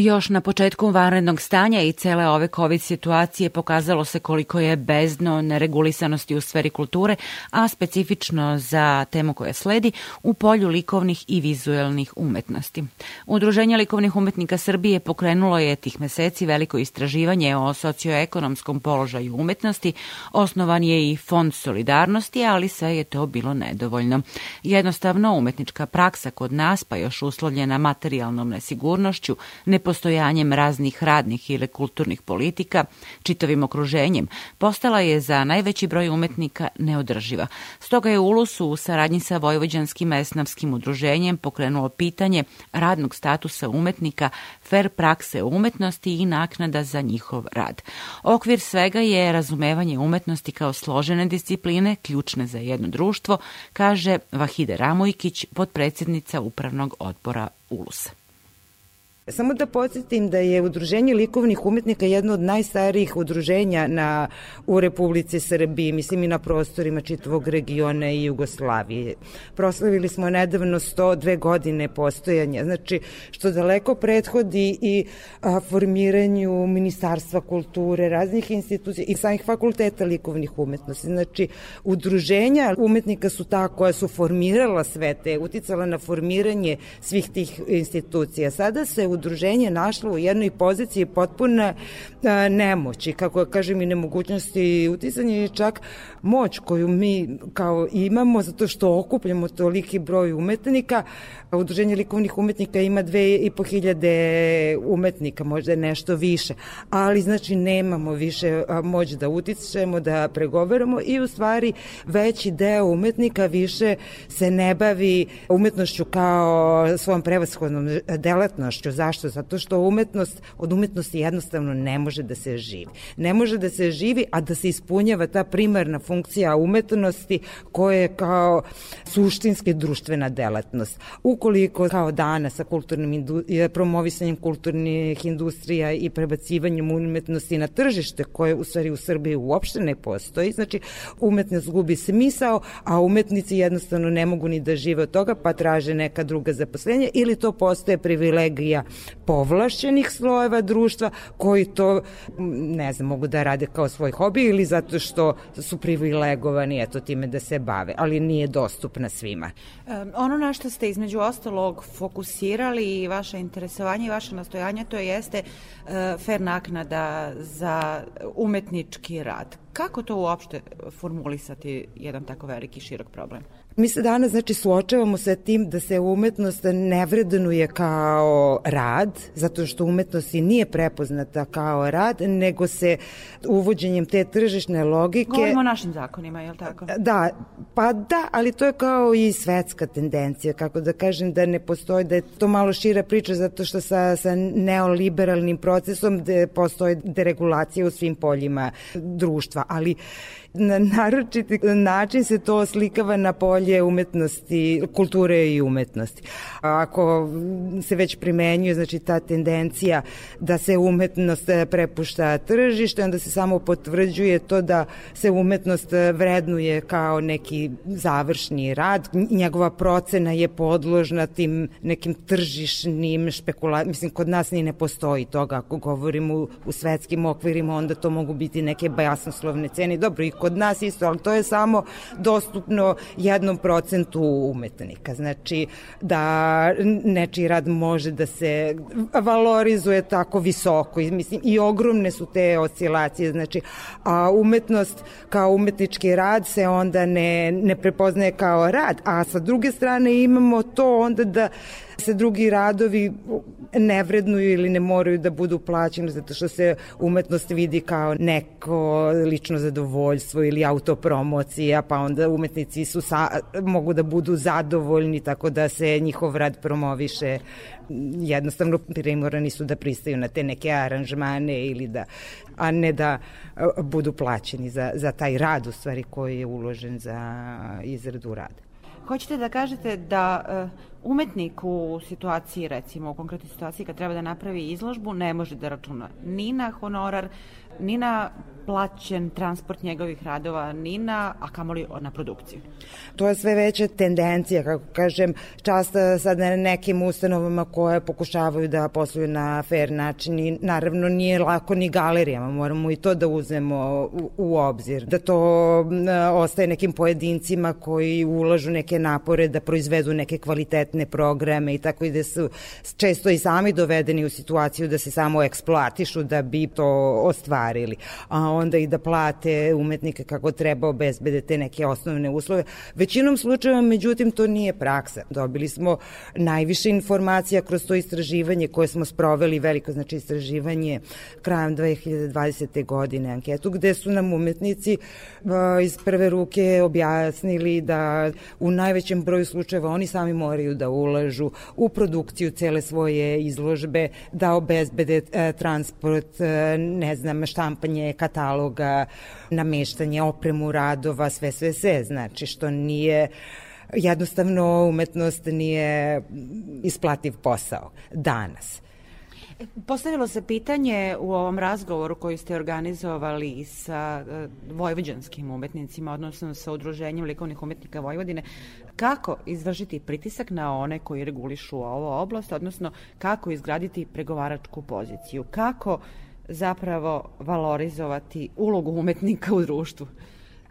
Još na početku vanrednog stanja i cele ove COVID situacije pokazalo se koliko je bezdno neregulisanosti u sferi kulture, a specifično za temu koja sledi u polju likovnih i vizuelnih umetnosti. Udruženje likovnih umetnika Srbije pokrenulo je tih meseci veliko istraživanje o socioekonomskom položaju umetnosti, osnovan je i Fond solidarnosti, ali sve je to bilo nedovoljno. Jednostavno, umetnička praksa kod nas, pa još uslovljena materijalnom nesigurnošću, nepostojanjem raznih radnih ili kulturnih politika, čitavim okruženjem, postala je za najveći broj umetnika neodrživa. Stoga je ULUS u saradnji sa Vojvođanskim esnavskim udruženjem pokrenulo pitanje radnog statusa umetnika, fer prakse umetnosti i naknada za njihov rad. Okvir svega je razumevanje umetnosti kao složene discipline, ključne za jedno društvo, kaže Vahide Ramojkić, podpredsjednica Upravnog odbora ULUS-a. Samo da podsjetim da je Udruženje likovnih umetnika jedno od najstarijih udruženja na, u Republici Srbiji, mislim i na prostorima čitavog regiona i Jugoslavije. Proslavili smo nedavno 102 godine postojanja, znači što daleko prethodi i a, formiranju Ministarstva kulture, raznih institucija i samih fakulteta likovnih umetnosti. Znači, udruženja umetnika su ta koja su formirala sve te, uticala na formiranje svih tih institucija. Sada se udruženje našlo u jednoj poziciji potpune nemoći, kako kažem i nemogućnosti uticanja i čak moć koju mi kao imamo zato što okupljamo toliki broj umetnika. Udruženje likovnih umetnika ima dve i po hiljade umetnika, možda nešto više, ali znači nemamo više moć da utičemo, da pregovaramo i u stvari veći deo umetnika više se ne bavi umetnošću kao svojom prevashodnom delatnošću. Zašto? Zato što umetnost, od umetnosti jednostavno ne može da se živi. Ne može da se živi, a da se ispunjava ta primarna funkcija umetnosti koja je kao suštinski društvena delatnost. Ukoliko kao danas sa kulturnim indu, promovisanjem kulturnih industrija i prebacivanjem umetnosti na tržište koje u stvari u Srbiji uopšte ne postoji, znači umetnost gubi smisao, a umetnici jednostavno ne mogu ni da žive od toga, pa traže neka druga zaposlenja ili to postoje privilegija povlašćenih slojeva društva koji to, ne znam, mogu da rade kao svoj hobi ili zato što su privilegovani eto time da se bave, ali nije dostupna svima. Um, ono na što ste između ostalog fokusirali i vaše interesovanje i vaše nastojanje to jeste uh, fair naknada za umetnički rad. Kako to uopšte formulisati jedan tako veliki širok problem? Mi se danas znači suočavamo sa tim da se umetnost ne vrednuje kao rad, zato što umetnost i nije prepoznata kao rad, nego se uvođenjem te tržišne logike... Govorimo o našim zakonima, je li tako? Da, pa da, ali to je kao i svetska tendencija, kako da kažem da ne postoji, da je to malo šira priča zato što sa, sa neoliberalnim procesom de, postoje deregulacija u svim poljima društva, ali na naročiti način se to slikava na polje umetnosti, kulture i umetnosti. Ako se već primenjuje, znači ta tendencija da se umetnost prepušta tržište, onda se samo potvrđuje to da se umetnost vrednuje kao neki završni rad, njegova procena je podložna tim nekim tržišnim špekulacijama, mislim, kod nas ni ne postoji toga, ako govorimo u, svetskim okvirima, onda to mogu biti neke bajasnoslovne cene, dobro, i kod nas isto, ali to je samo dostupno jednom procentu umetnika. Znači da nečiji rad može da se valorizuje tako visoko i mislim i ogromne su te oscilacije. Znači a umetnost kao umetnički rad se onda ne ne prepoznaje kao rad, a sa druge strane imamo to onda da se drugi radovi ne vrednuju ili ne moraju da budu plaćeni zato što se umetnost vidi kao neko lično zadovoljstvo ili autopromocija, pa onda umetnici su sa, mogu da budu zadovoljni tako da se njihov rad promoviše jednostavno primorani su da pristaju na te neke aranžmane ili da a ne da budu plaćeni za, za taj rad u stvari koji je uložen za izradu rada. Hoćete da kažete da uh, umetnik u situaciji, recimo u konkretnoj situaciji kad treba da napravi izložbu, ne može da računa ni na honorar, ni na plaćen transport njegovih radova, ni na, a kamoli na produkciju. To je sve veća tendencija, kako kažem, čast sad na nekim ustanovama koje pokušavaju da posluju na fair način i naravno nije lako ni galerijama, moramo i to da uzmemo u, u obzir, da to ostaje nekim pojedincima koji ulažu neke napore da proizvedu neke kvalitetne programe i tako i da su često i sami dovedeni u situaciju da se samo eksploatišu da bi to ostvarili. A onda i da plate umetnike kako treba obezbede te neke osnovne uslove. Većinom slučajeva, međutim, to nije praksa. Dobili smo najviše informacija kroz to istraživanje koje smo sproveli, veliko znači istraživanje krajem 2020. godine anketu, gde su nam umetnici iz prve ruke objasnili da u najvećem broju slučajeva oni sami moraju da ulažu u produkciju cele svoje izložbe, da obezbede e, transport, e, ne znam, štampanje kataloga, nameštanje, opremu radova, sve, sve, sve. Znači, što nije jednostavno umetnost nije isplativ posao danas. Postavilo se pitanje u ovom razgovoru koji ste organizovali sa vojvođanskim umetnicima, odnosno sa udruženjem likovnih umetnika Vojvodine, kako izvršiti pritisak na one koji regulišu ovu oblast, odnosno kako izgraditi pregovaračku poziciju, kako zapravo valorizovati ulogu umetnika u društvu?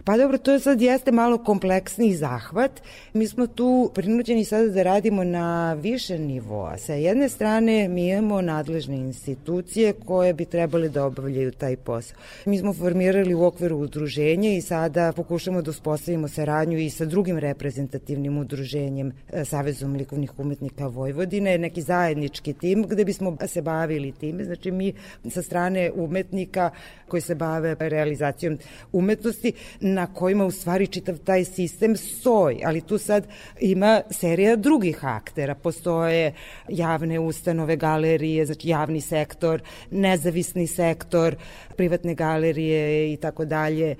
Pa dobro, to sad jeste malo kompleksniji zahvat. Mi smo tu prinuđeni sada da radimo na više nivoa. Sa jedne strane mi imamo nadležne institucije koje bi trebali da obavljaju taj posao. Mi smo formirali u okviru udruženja i sada pokušamo da uspostavimo saradnju i sa drugim reprezentativnim udruženjem e, Savezom likovnih umetnika Vojvodine, neki zajednički tim gde bismo se bavili time. Znači mi sa strane umetnika koji se bave realizacijom umetnosti na kojima u stvari čitav taj sistem stoji, ali tu sad ima serija drugih aktera, postoje javne ustanove, galerije, znači javni sektor, nezavisni sektor, privatne galerije i tako dalje,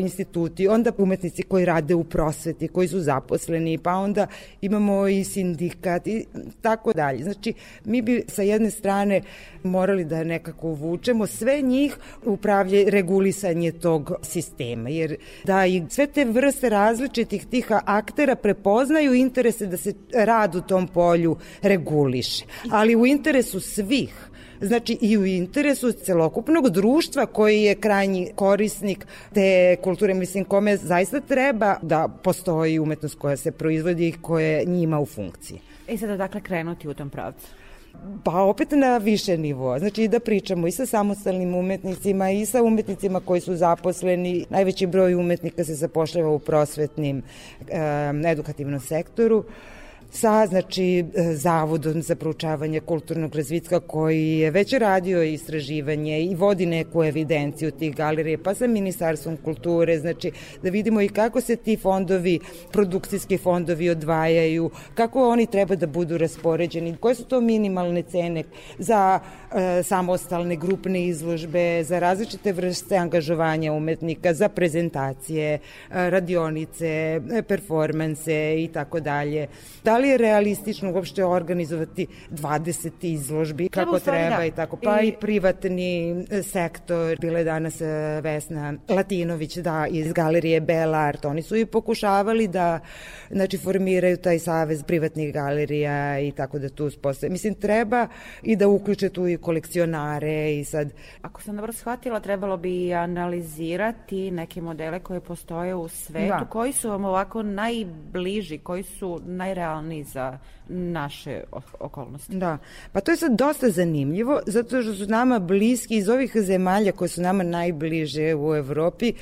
instituti, onda umetnici koji rade u prosveti, koji su zaposleni, pa onda imamo i sindikat i tako dalje. Znači, mi bi sa jedne strane morali da nekako uvučemo sve njih upravlje regulisanje tog sistema, jer da i sve te vrste različitih tih aktera prepoznaju interese da se rad u tom polju reguliše, ali u interesu svih znači i u interesu celokupnog društva koji je krajnji korisnik te kulture, mislim kome zaista treba da postoji umetnost koja se proizvodi i koja je njima u funkciji. I sada dakle krenuti u tom pravcu? Pa opet na više nivoa. Znači da pričamo i sa samostalnim umetnicima i sa umetnicima koji su zaposleni. Najveći broj umetnika se zapošljava u prosvetnim edukativnom sektoru sa znači Zavodom za proučavanje kulturnog razvitka koji je već radio istraživanje i vodi neku evidenciju tih galerije, pa sa Ministarstvom kulture, znači da vidimo i kako se ti fondovi, produkcijski fondovi odvajaju, kako oni treba da budu raspoređeni, koje su to minimalne cene za e, samostalne grupne izložbe, za različite vrste angažovanja umetnika, za prezentacije, e, radionice, e, performanse i tako dalje. Da li je realistično uopšte organizovati 20 izložbi kako treba da. i tako, pa I- i privatni e, sektor, bila je danas e, Vesna Latinović da, iz galerije Bela Art, oni su i pokušavali da znači, formiraju taj savez privatnih galerija i tako da tu uspostaje. Mislim, treba i da uključe tu i kolekcionare i sad Ako sam dobro shvatila, trebalo bi analizirati neke modele koje postoje u svetu, Da. koji su vam ovako najbliži, koji su najrealniji za naše okolnosti. Da, pa to je sad dosta zanimljivo, zato što su nama bliski iz ovih zemalja koje su nama najbliže u Evropi,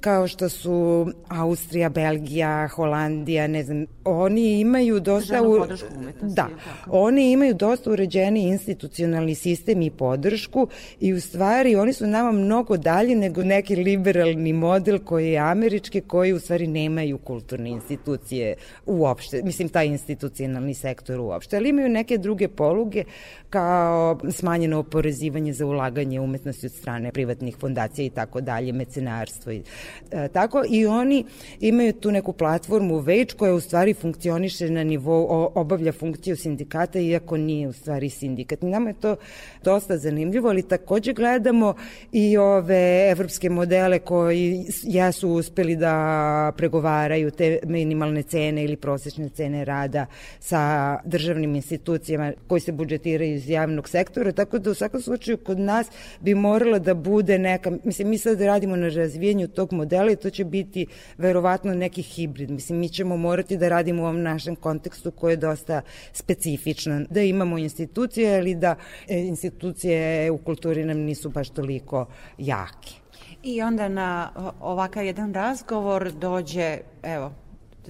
kao što su Austrija, Belgija, Holandija, ne znam, oni imaju dosta... U- podršku umetnosti, Da, oni imaju dosta uređeni institucionalni sistem i podršku i u stvari oni su nama mnogo dalje nego neki liberalni model koji je američki, koji u stvari nemaju kulturne institucije uopšte, mislim taj institucionalni sektor uopšte, ali imaju neke druge poluge kao smanjeno oporezivanje za ulaganje umetnosti od strane privatnih fondacija i tako dalje, mecenarstvo i e, tako i oni imaju tu neku platformu Već koja u stvari funkcioniše na nivou, obavlja funkciju sindikata iako nije u stvari sindikat. Nama je to dosta zanimljivo, ali takođe gledamo i ove evropske modele koji jesu uspeli da pregovaraju te minimalne cene ili prosečne cene rada sa državnim institucijama koji se budžetiraju iz javnog sektora, tako da u svakom slučaju kod nas bi morala da bude neka, mislim mi sad radimo na razvijanju tog modela i to će biti verovatno neki hibrid, mislim mi ćemo morati da radimo u ovom našem kontekstu koji je dosta specifičan, da imamo institucije, ali da e, institucije u kulturi nam nisu baš toliko jake. I onda na ovakav jedan razgovor dođe, evo,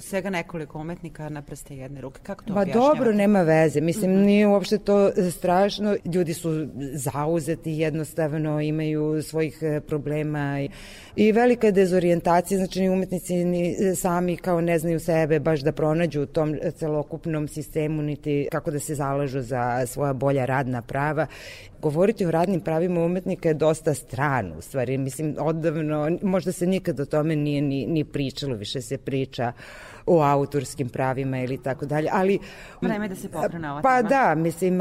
svega nekoliko umetnika na prste jedne ruke. Kako to Pa objašnjavate? dobro, nema veze. Mislim, nije uopšte to strašno. Ljudi su zauzeti, jednostavno imaju svojih e, problema i, i velika je dezorijentacija, znači ni umetnici ni e, sami kao ne znaju sebe baš da pronađu u tom e, celokupnom sistemu, niti kako da se zalažu za svoja bolja radna prava. Govoriti o radnim pravima umetnika je dosta strano, u stvari. Mislim, odavno, možda se nikad o tome nije ni, ni pričalo, više se priča o autorskim pravima ili tako dalje, ali... Vreme da se pokrene ova Pa tema. da, mislim,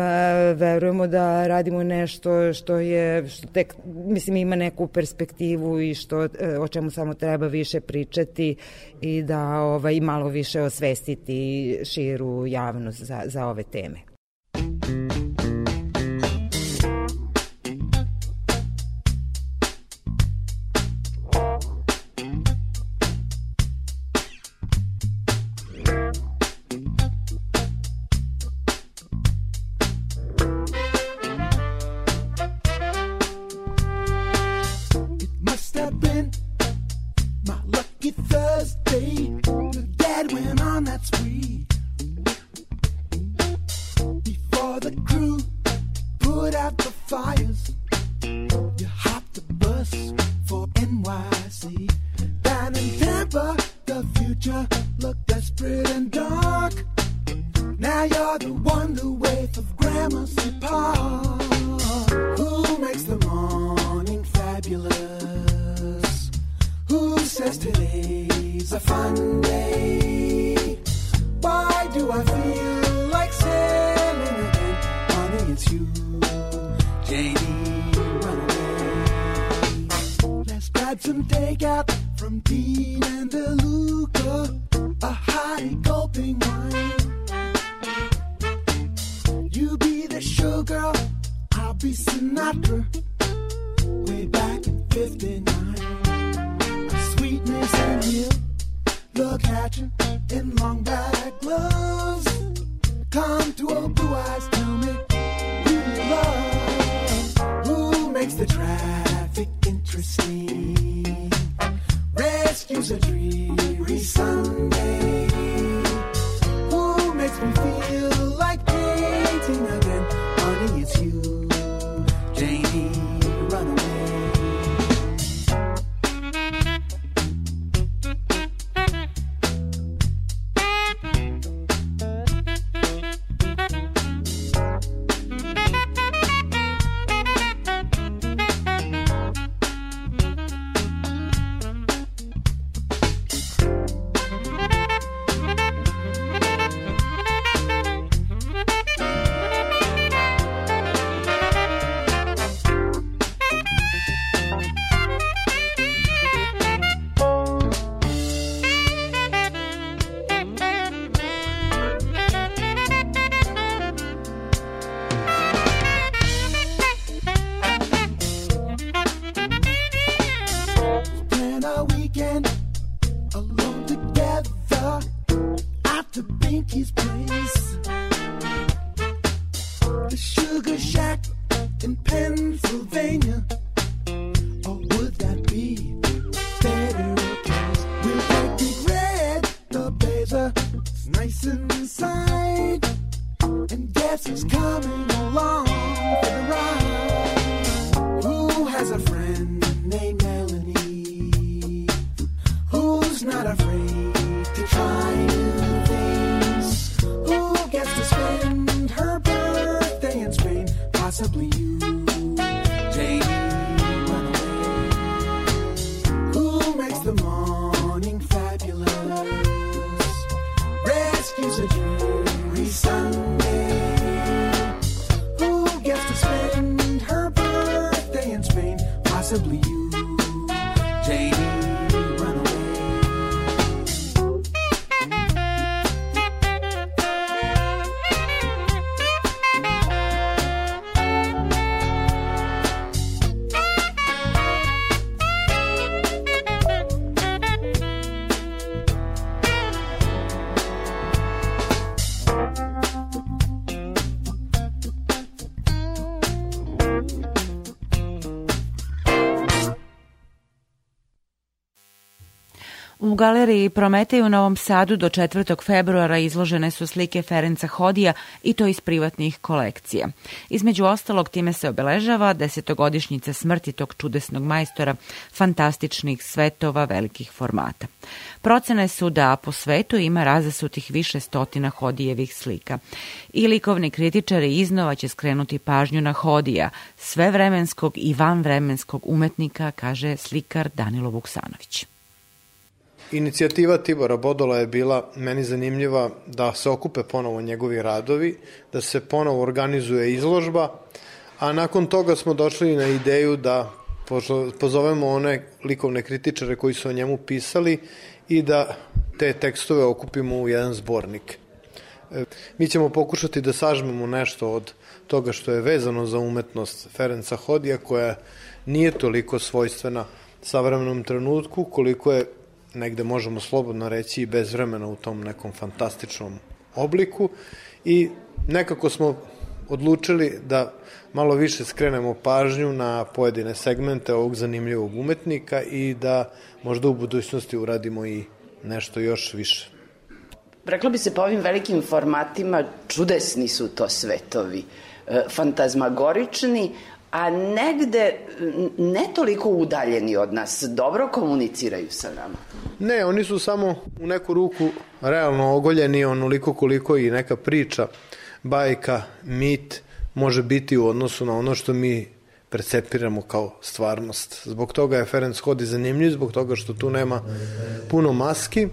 verujemo da radimo nešto što je, što tek, mislim, ima neku perspektivu i što, e, o čemu samo treba više pričati i da ovaj, malo više osvestiti širu javnost za, za ove teme. true, girl. I'll be Sinatra. JD galeriji Prometej u Novom Sadu do 4. februara izložene su slike Ferenca Hodija i to iz privatnih kolekcija. Između ostalog time se obeležava desetogodišnjica smrti tog čudesnog majstora fantastičnih svetova velikih formata. Procene su da po svetu ima razasutih više stotina Hodijevih slika. I likovni kritičari iznova će skrenuti pažnju na Hodija, svevremenskog i vanvremenskog umetnika, kaže slikar Danilo Vuksanović. Inicijativa Tibora Bodola je bila meni zanimljiva da se okupe ponovo njegovi radovi, da se ponovo organizuje izložba, a nakon toga smo došli na ideju da pozovemo one likovne kritičare koji su o njemu pisali i da te tekstove okupimo u jedan zbornik. E, Mi ćemo pokušati da sažmemo nešto od toga što je vezano za umetnost Ferenca Hodija, koja nije toliko svojstvena savremenom trenutku, koliko je negde možemo slobodno reći i bez vremena u tom nekom fantastičnom obliku i nekako smo odlučili da malo više skrenemo pažnju na pojedine segmente ovog zanimljivog umetnika i da možda u budućnosti uradimo i nešto još više. Rekla bi se po ovim velikim formatima, čudesni su to svetovi, e, fantazmagorični, a negde ne toliko udaljeni od nas, dobro komuniciraju sa nama. Ne, oni su samo u neku ruku realno ogoljeni onoliko koliko i neka priča, bajka, mit može biti u odnosu na ono što mi percepiramo kao stvarnost. Zbog toga je Ferenc Hodi zanimljiv, zbog toga što tu nema puno maski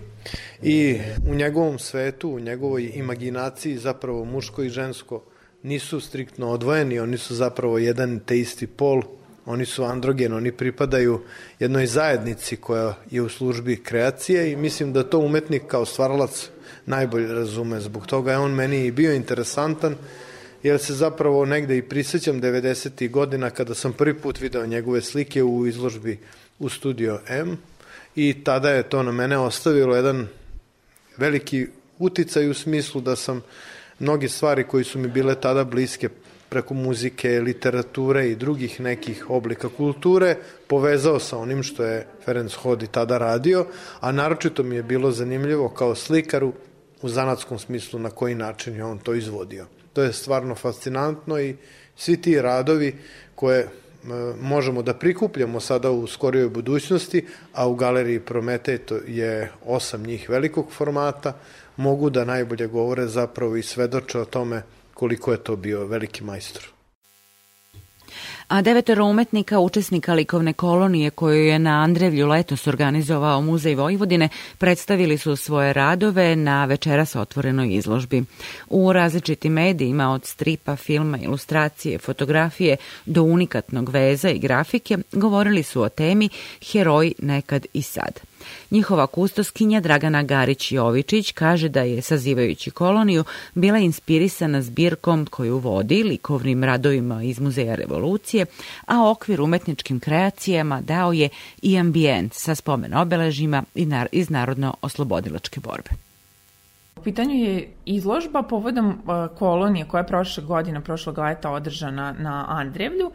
i u njegovom svetu, u njegovoj imaginaciji zapravo muško i žensko nisu striktno odvojeni, oni su zapravo jedan te isti pol, oni su androgen, oni pripadaju jednoj zajednici koja je u službi kreacije i mislim da to umetnik kao stvaralac najbolje razume. Zbog toga je on meni i bio interesantan, jer se zapravo negde i prisjećam 90. godina kada sam prvi put video njegove slike u izložbi u Studio M i tada je to na mene ostavilo jedan veliki uticaj u smislu da sam mnoge stvari koji su mi bile tada bliske preko muzike, literature i drugih nekih oblika kulture povezao sa onim što je Ferenc Hodi tada radio, a naročito mi je bilo zanimljivo kao slikaru u zanatskom smislu na koji način je on to izvodio. To je stvarno fascinantno i svi ti radovi koje možemo da prikupljamo sada u skorijoj budućnosti, a u galeriji Prometej to je osam njih velikog formata, mogu da najbolje govore zapravo i svedoče o tome koliko je to bio veliki majstor a devetoro umetnika, učesnika likovne kolonije koju je na Andrevlju letos organizovao Muzej Vojvodine, predstavili su svoje radove na večeras otvorenoj izložbi. U različitim medijima od stripa, filma, ilustracije, fotografije do unikatnog veza i grafike govorili su o temi Heroj nekad i sad. Njihova kustoskinja Dragana Garić-Jovičić kaže da je, sazivajući koloniju, bila inspirisana zbirkom koju vodi likovnim radovima iz Muzeja revolucije, a okvir umetničkim kreacijama dao je i ambijent sa spomen obeležima iz Narodno-oslobodilačke borbe. U pitanju je izložba povodom kolonije koja je prošle godine, prošlog leta održana na Andrevlju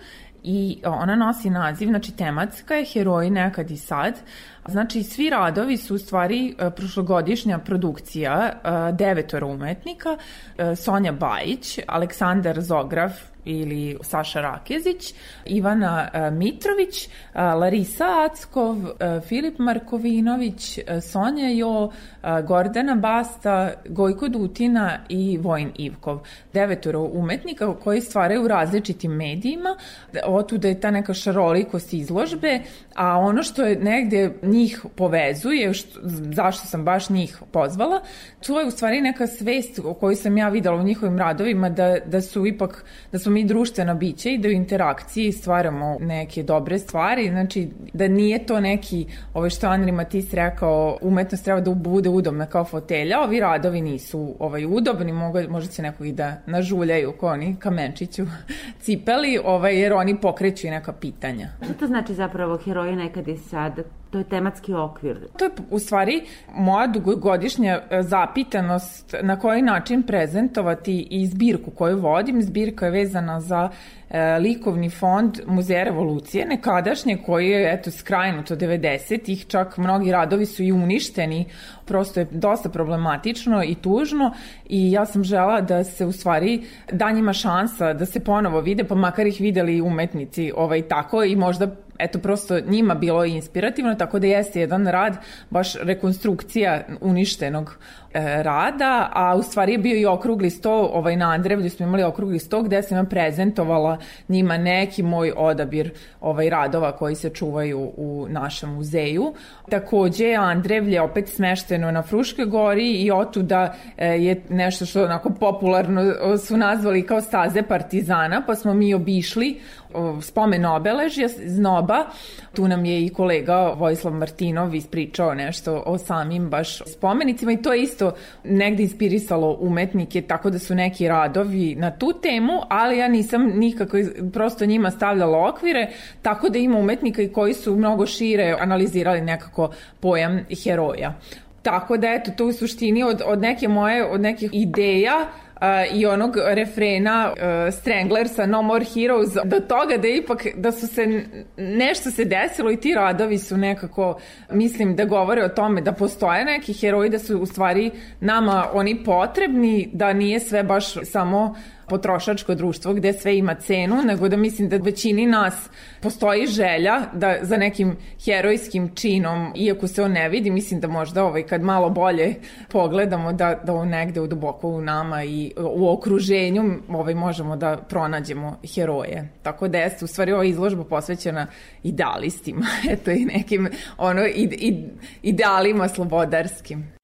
i ona nosi naziv, znači tematska je Heroji nekad i sad. Znači svi radovi su u stvari e, prošlogodišnja produkcija e, devetora umetnika, e, Sonja Bajić, Aleksandar Zograf, ili Saša Rakezić, Ivana Mitrović, Larisa Ackov, Filip Markovinović, Sonja Jo, Gordana Basta, Gojko Dutina i Vojn Ivkov. Devetoro umetnika koji stvaraju u različitim medijima, otuda je ta neka šarolikost izložbe, a ono što je negde njih povezuje, što, zašto sam baš njih pozvala, to je u stvari neka svest o kojoj sam ja videla u njihovim radovima, da, da su ipak, da smo mi društvena bića i da u interakciji stvaramo neke dobre stvari, znači da nije to neki, ovo što Andri Matis rekao, umetnost treba da bude udobna kao fotelja, ovi radovi nisu ovaj, udobni, mogu, možda će nekog i da nažuljaju ko oni kamenčiću [laughs] cipeli, ovaj, jer oni pokreću i neka pitanja. Šta to znači zapravo heroji nekad i sad? To je tematski okvir. To je u stvari moja dugogodišnja e, zapitanost na koji način prezentovati i zbirku koju vodim. Zbirka je vezana za e, likovni fond Muzeja revolucije, nekadašnje koji je eto skrajnuto 90-ih, čak mnogi radovi su i uništeni, prosto je dosta problematično i tužno i ja sam žela da se u stvari da njima šansa da se ponovo vide, pa makar ih videli umetnici ovaj, tako i možda eto prosto njima bilo inspirativno, tako da jeste jedan rad, baš rekonstrukcija uništenog e, rada, a u stvari je bio i okrugli sto, ovaj na Andrevlju smo imali okrugli sto gde sam ja prezentovala njima neki moj odabir ovaj radova koji se čuvaju u našem muzeju. Takođe Andrevlje opet smešteno na Fruškoj gori i otuda e, je nešto što onako popularno su nazvali kao staze partizana, pa smo mi obišli spomen obeležja znoba. Tu nam je i kolega Vojislav Martinov ispričao nešto o samim baš spomenicima i to je isto negde inspirisalo umetnike, tako da su neki radovi na tu temu, ali ja nisam nikako prosto njima stavljala okvire, tako da ima umetnika i koji su mnogo šire analizirali nekako pojam heroja. Tako da eto, to u suštini od, od neke moje, od nekih ideja i onog refrena uh, Stranglersa No More Heroes do toga da ipak da su se nešto se desilo i ti radovi su nekako mislim da govore o tome da postoje neki heroji da su u stvari nama oni potrebni da nije sve baš samo potrošačko društvo gde sve ima cenu, nego da mislim da većini nas postoji želja da za nekim herojskim činom, iako se on ne vidi, mislim da možda ovaj, kad malo bolje pogledamo da, da on negde u duboko u nama i u okruženju ovaj, možemo da pronađemo heroje. Tako da jeste u stvari ova izložba posvećena idealistima, [laughs] eto i nekim ono, id, id, idealima slobodarskim.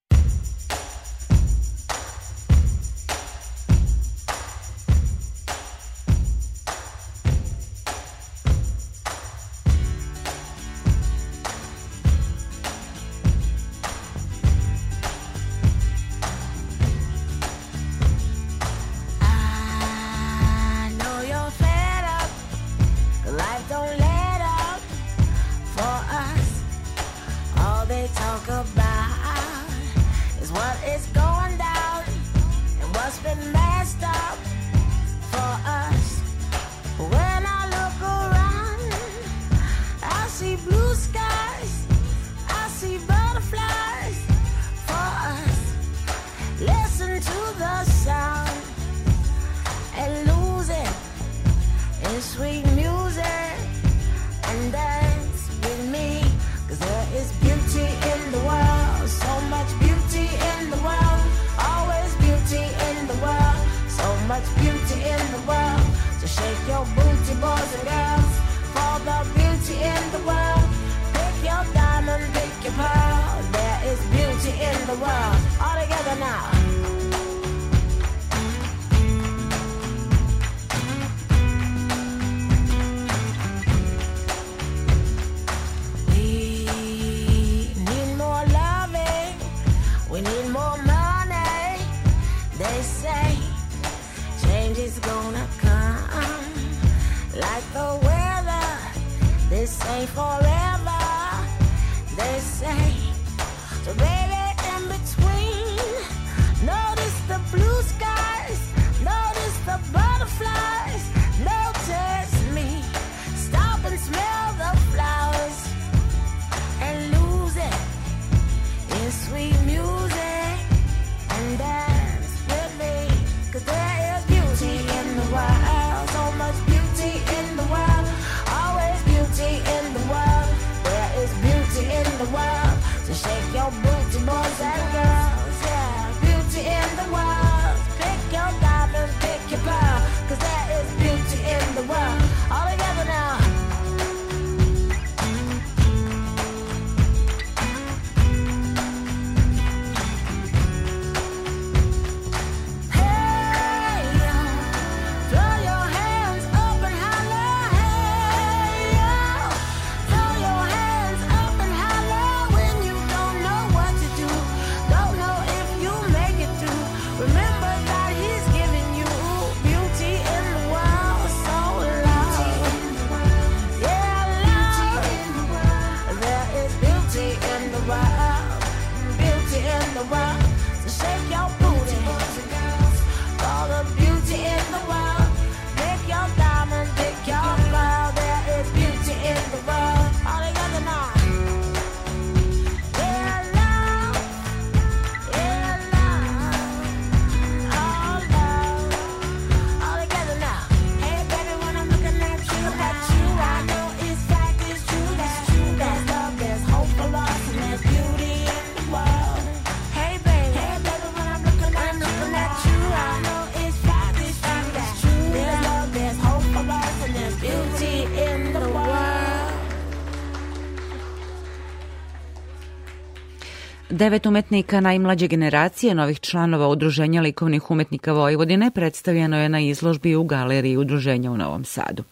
Devet umetnika najmlađe generacije novih članova Udruženja likovnih umetnika Vojvodine predstavljeno je na izložbi u galeriji Udruženja u Novom Sadu.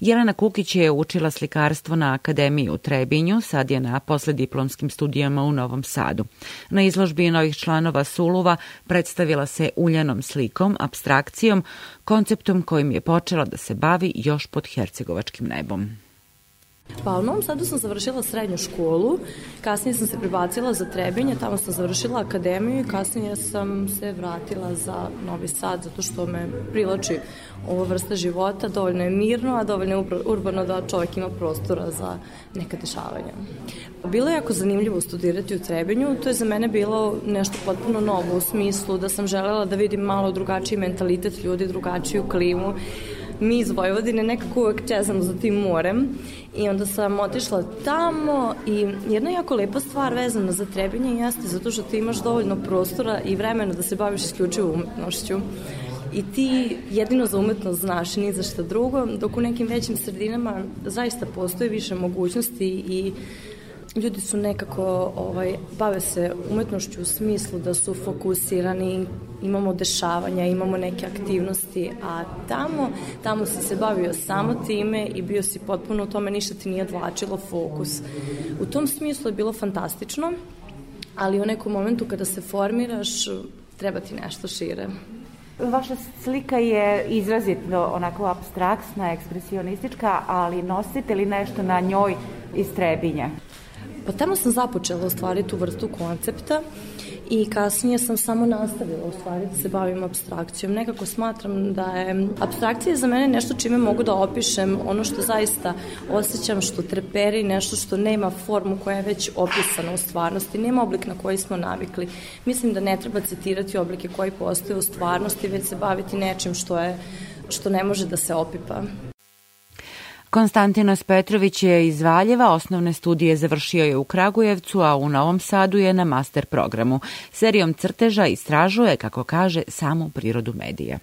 Jelena Kukić je učila slikarstvo na Akademiji u Trebinju, sad je na poslediplomskim studijama u Novom Sadu. Na izložbi novih članova Suluva predstavila se uljanom slikom, abstrakcijom, konceptom kojim je počela da se bavi još pod hercegovačkim nebom. Pa u Novom Sadu sam završila srednju školu, kasnije sam se prebacila za Trebinje, tamo sam završila akademiju i kasnije sam se vratila za Novi Sad zato što me privlači ova vrsta života, dovoljno je mirno, a dovoljno je urbano da čovjek ima prostora za neka dešavanja. Bilo je jako zanimljivo studirati u Trebinju, to je za mene bilo nešto potpuno novo u smislu da sam želela da vidim malo drugačiji mentalitet ljudi, drugačiju klimu, mi iz Vojvodine nekako uvek čezamo za tim morem i onda sam otišla tamo i jedna jako lepa stvar vezana za Trebinje jeste zato što ti imaš dovoljno prostora i vremena da se baviš isključivo umetnošću i ti jedino za umetnost znaš i ni za šta drugo, dok u nekim većim sredinama zaista postoje više mogućnosti i ljudi su nekako ovaj bave se umetnošću u smislu da su fokusirani imamo dešavanja, imamo neke aktivnosti, a tamo, tamo si se bavio samo time i bio si potpuno u tome, ništa ti nije odvlačilo fokus. U tom smislu je bilo fantastično, ali u nekom momentu kada se formiraš, treba ti nešto šire. Vaša slika je izrazito onako abstraksna, ekspresionistička, ali nosite li nešto na njoj iz Trebinja? Pa tamo sam započela u stvari tu vrstu koncepta i kasnije sam samo nastavila u stvari da se bavim abstrakcijom. Nekako smatram da je abstrakcija za mene nešto čime mogu da opišem ono što zaista osjećam, što treperi, nešto što nema formu koja je već opisana u stvarnosti, nema oblik na koji smo navikli. Mislim da ne treba citirati oblike koji postoje u stvarnosti, već se baviti nečim što je što ne može da se opipa. Konstantinos Petrović je iz Valjeva, osnovne studije završio je u Kragujevcu, a u Novom Sadu je na master programu. Serijom crteža istražuje, kako kaže, samu prirodu medija.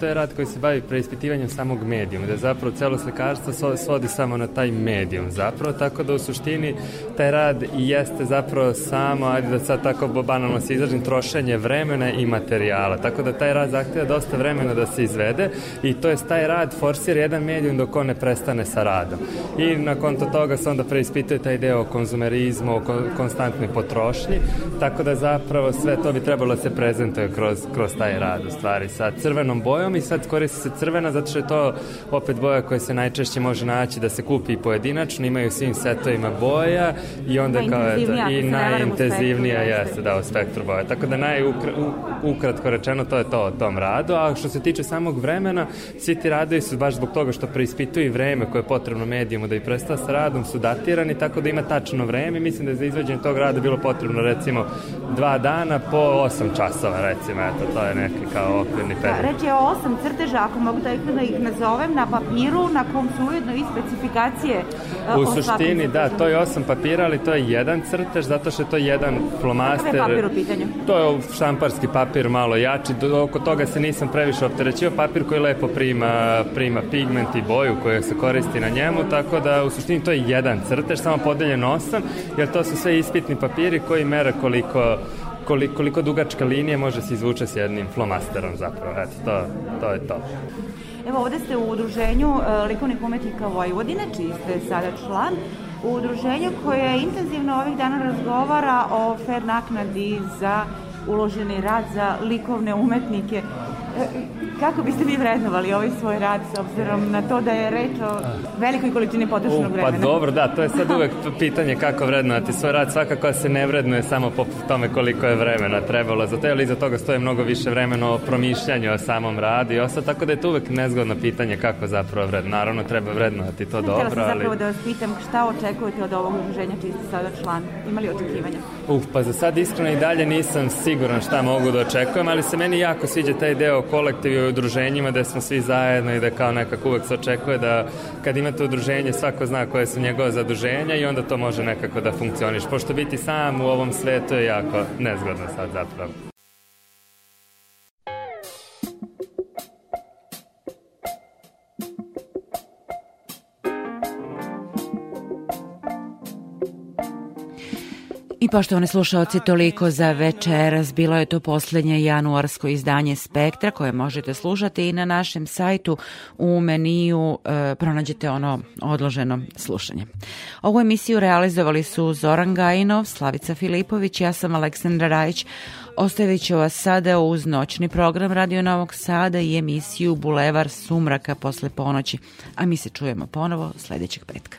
To je rad koji se bavi preispitivanjem samog medijuma, da zapravo celo slikarstvo svodi samo na taj medijum zapravo, tako da u suštini taj rad jeste zapravo samo, ajde da sad tako banalno se izražim, trošenje vremena i materijala, tako da taj rad zahteva dosta vremena da se izvede i to je taj rad forsira jedan medijum dok on ne prestane sa radom. I na konto toga se onda preispituje taj deo o konzumerizmu, o kon- konstantnoj potrošnji, tako da zapravo sve to bi trebalo da se prezentuje kroz, kroz taj rad u stvari sa crvenom bojom bojom i sad koristi se crvena zato što je to opet boja koja se najčešće može naći da se kupi pojedinačno, imaju svim setovima boja i onda kao eto, i najintenzivnija jeste da u spektru boja. Tako da najukratko rečeno to je to o tom radu, a što se tiče samog vremena, svi ti radovi su baš zbog toga što preispituju vreme koje je potrebno medijumu da i prestava sa radom su datirani, tako da ima tačno vreme. Mislim da je za izveđenje tog rada bilo potrebno recimo dva dana po 8 časova recimo, eto, to je neki kao okvirni period. Da, reč je o osam crteža, ako mogu da, da ih nazovem, na papiru na kom su ujedno i specifikacije uh, U suštini, da, to je osam papira, ali to je jedan crtež, zato što je to jedan flomaster. Kakav je papir u pitanju? To je štamparski papir malo jači, do, oko toga se nisam previše opterećio, papir koji lepo prima, prima pigment i boju koja se koristi na njemu, tako da u suštini to je jedan crtež, samo podeljen osam, jer to su sve ispitni papiri koji mere koliko koliko, koliko dugačka linija može se izvuče s jednim flomasterom zapravo. Eto, to, to je to. Evo ovde ste u udruženju uh, likovnih umetnika Vojvodine, čiji ste sada član, u udruženju koje intenzivno ovih dana razgovara o fair naknadi za uloženi rad za likovne umetnike. Kako biste vi vrednovali ovaj svoj rad s obzirom na to da je reč o velikoj količini potrošenog vremena? Pa dobro, da, to je sad uvek pitanje kako vrednovati svoj rad. Svakako se ne vrednuje samo po tome koliko je vremena trebalo za to, ali iza toga stoje mnogo više vremena o promišljanju o samom radu i ostalo, tako da je to uvek nezgodno pitanje kako zapravo vredno. Naravno, treba vrednovati to dobro, ali... Htela sam zapravo da vas pitam šta očekujete od ovog udruženja čiji ste sada član? Imali očekivanja? Uf, pa za sad iskreno i dalje nisam siguran šta mogu da očekujem, ali se meni jako sviđa taj deo kolektivi u udruženjima da smo svi zajedno i da kao nekako uvek se očekuje da kad imate udruženje svako zna koje su njegove zaduženja i onda to može nekako da funkcioniš. Pošto biti sam u ovom svetu je jako nezgodno sad zapravo. I poštovane slušalci, toliko za večeras. Bilo je to poslednje januarsko izdanje Spektra koje možete slušati i na našem sajtu u meniju e, pronađete ono odloženo slušanje. Ovu emisiju realizovali su Zoran Gajinov, Slavica Filipović, ja sam Aleksandra Rajić. Ostavit ću vas sada uz noćni program Radio Novog Sada i emisiju Bulevar Sumraka posle ponoći, a mi se čujemo ponovo sledećeg petka.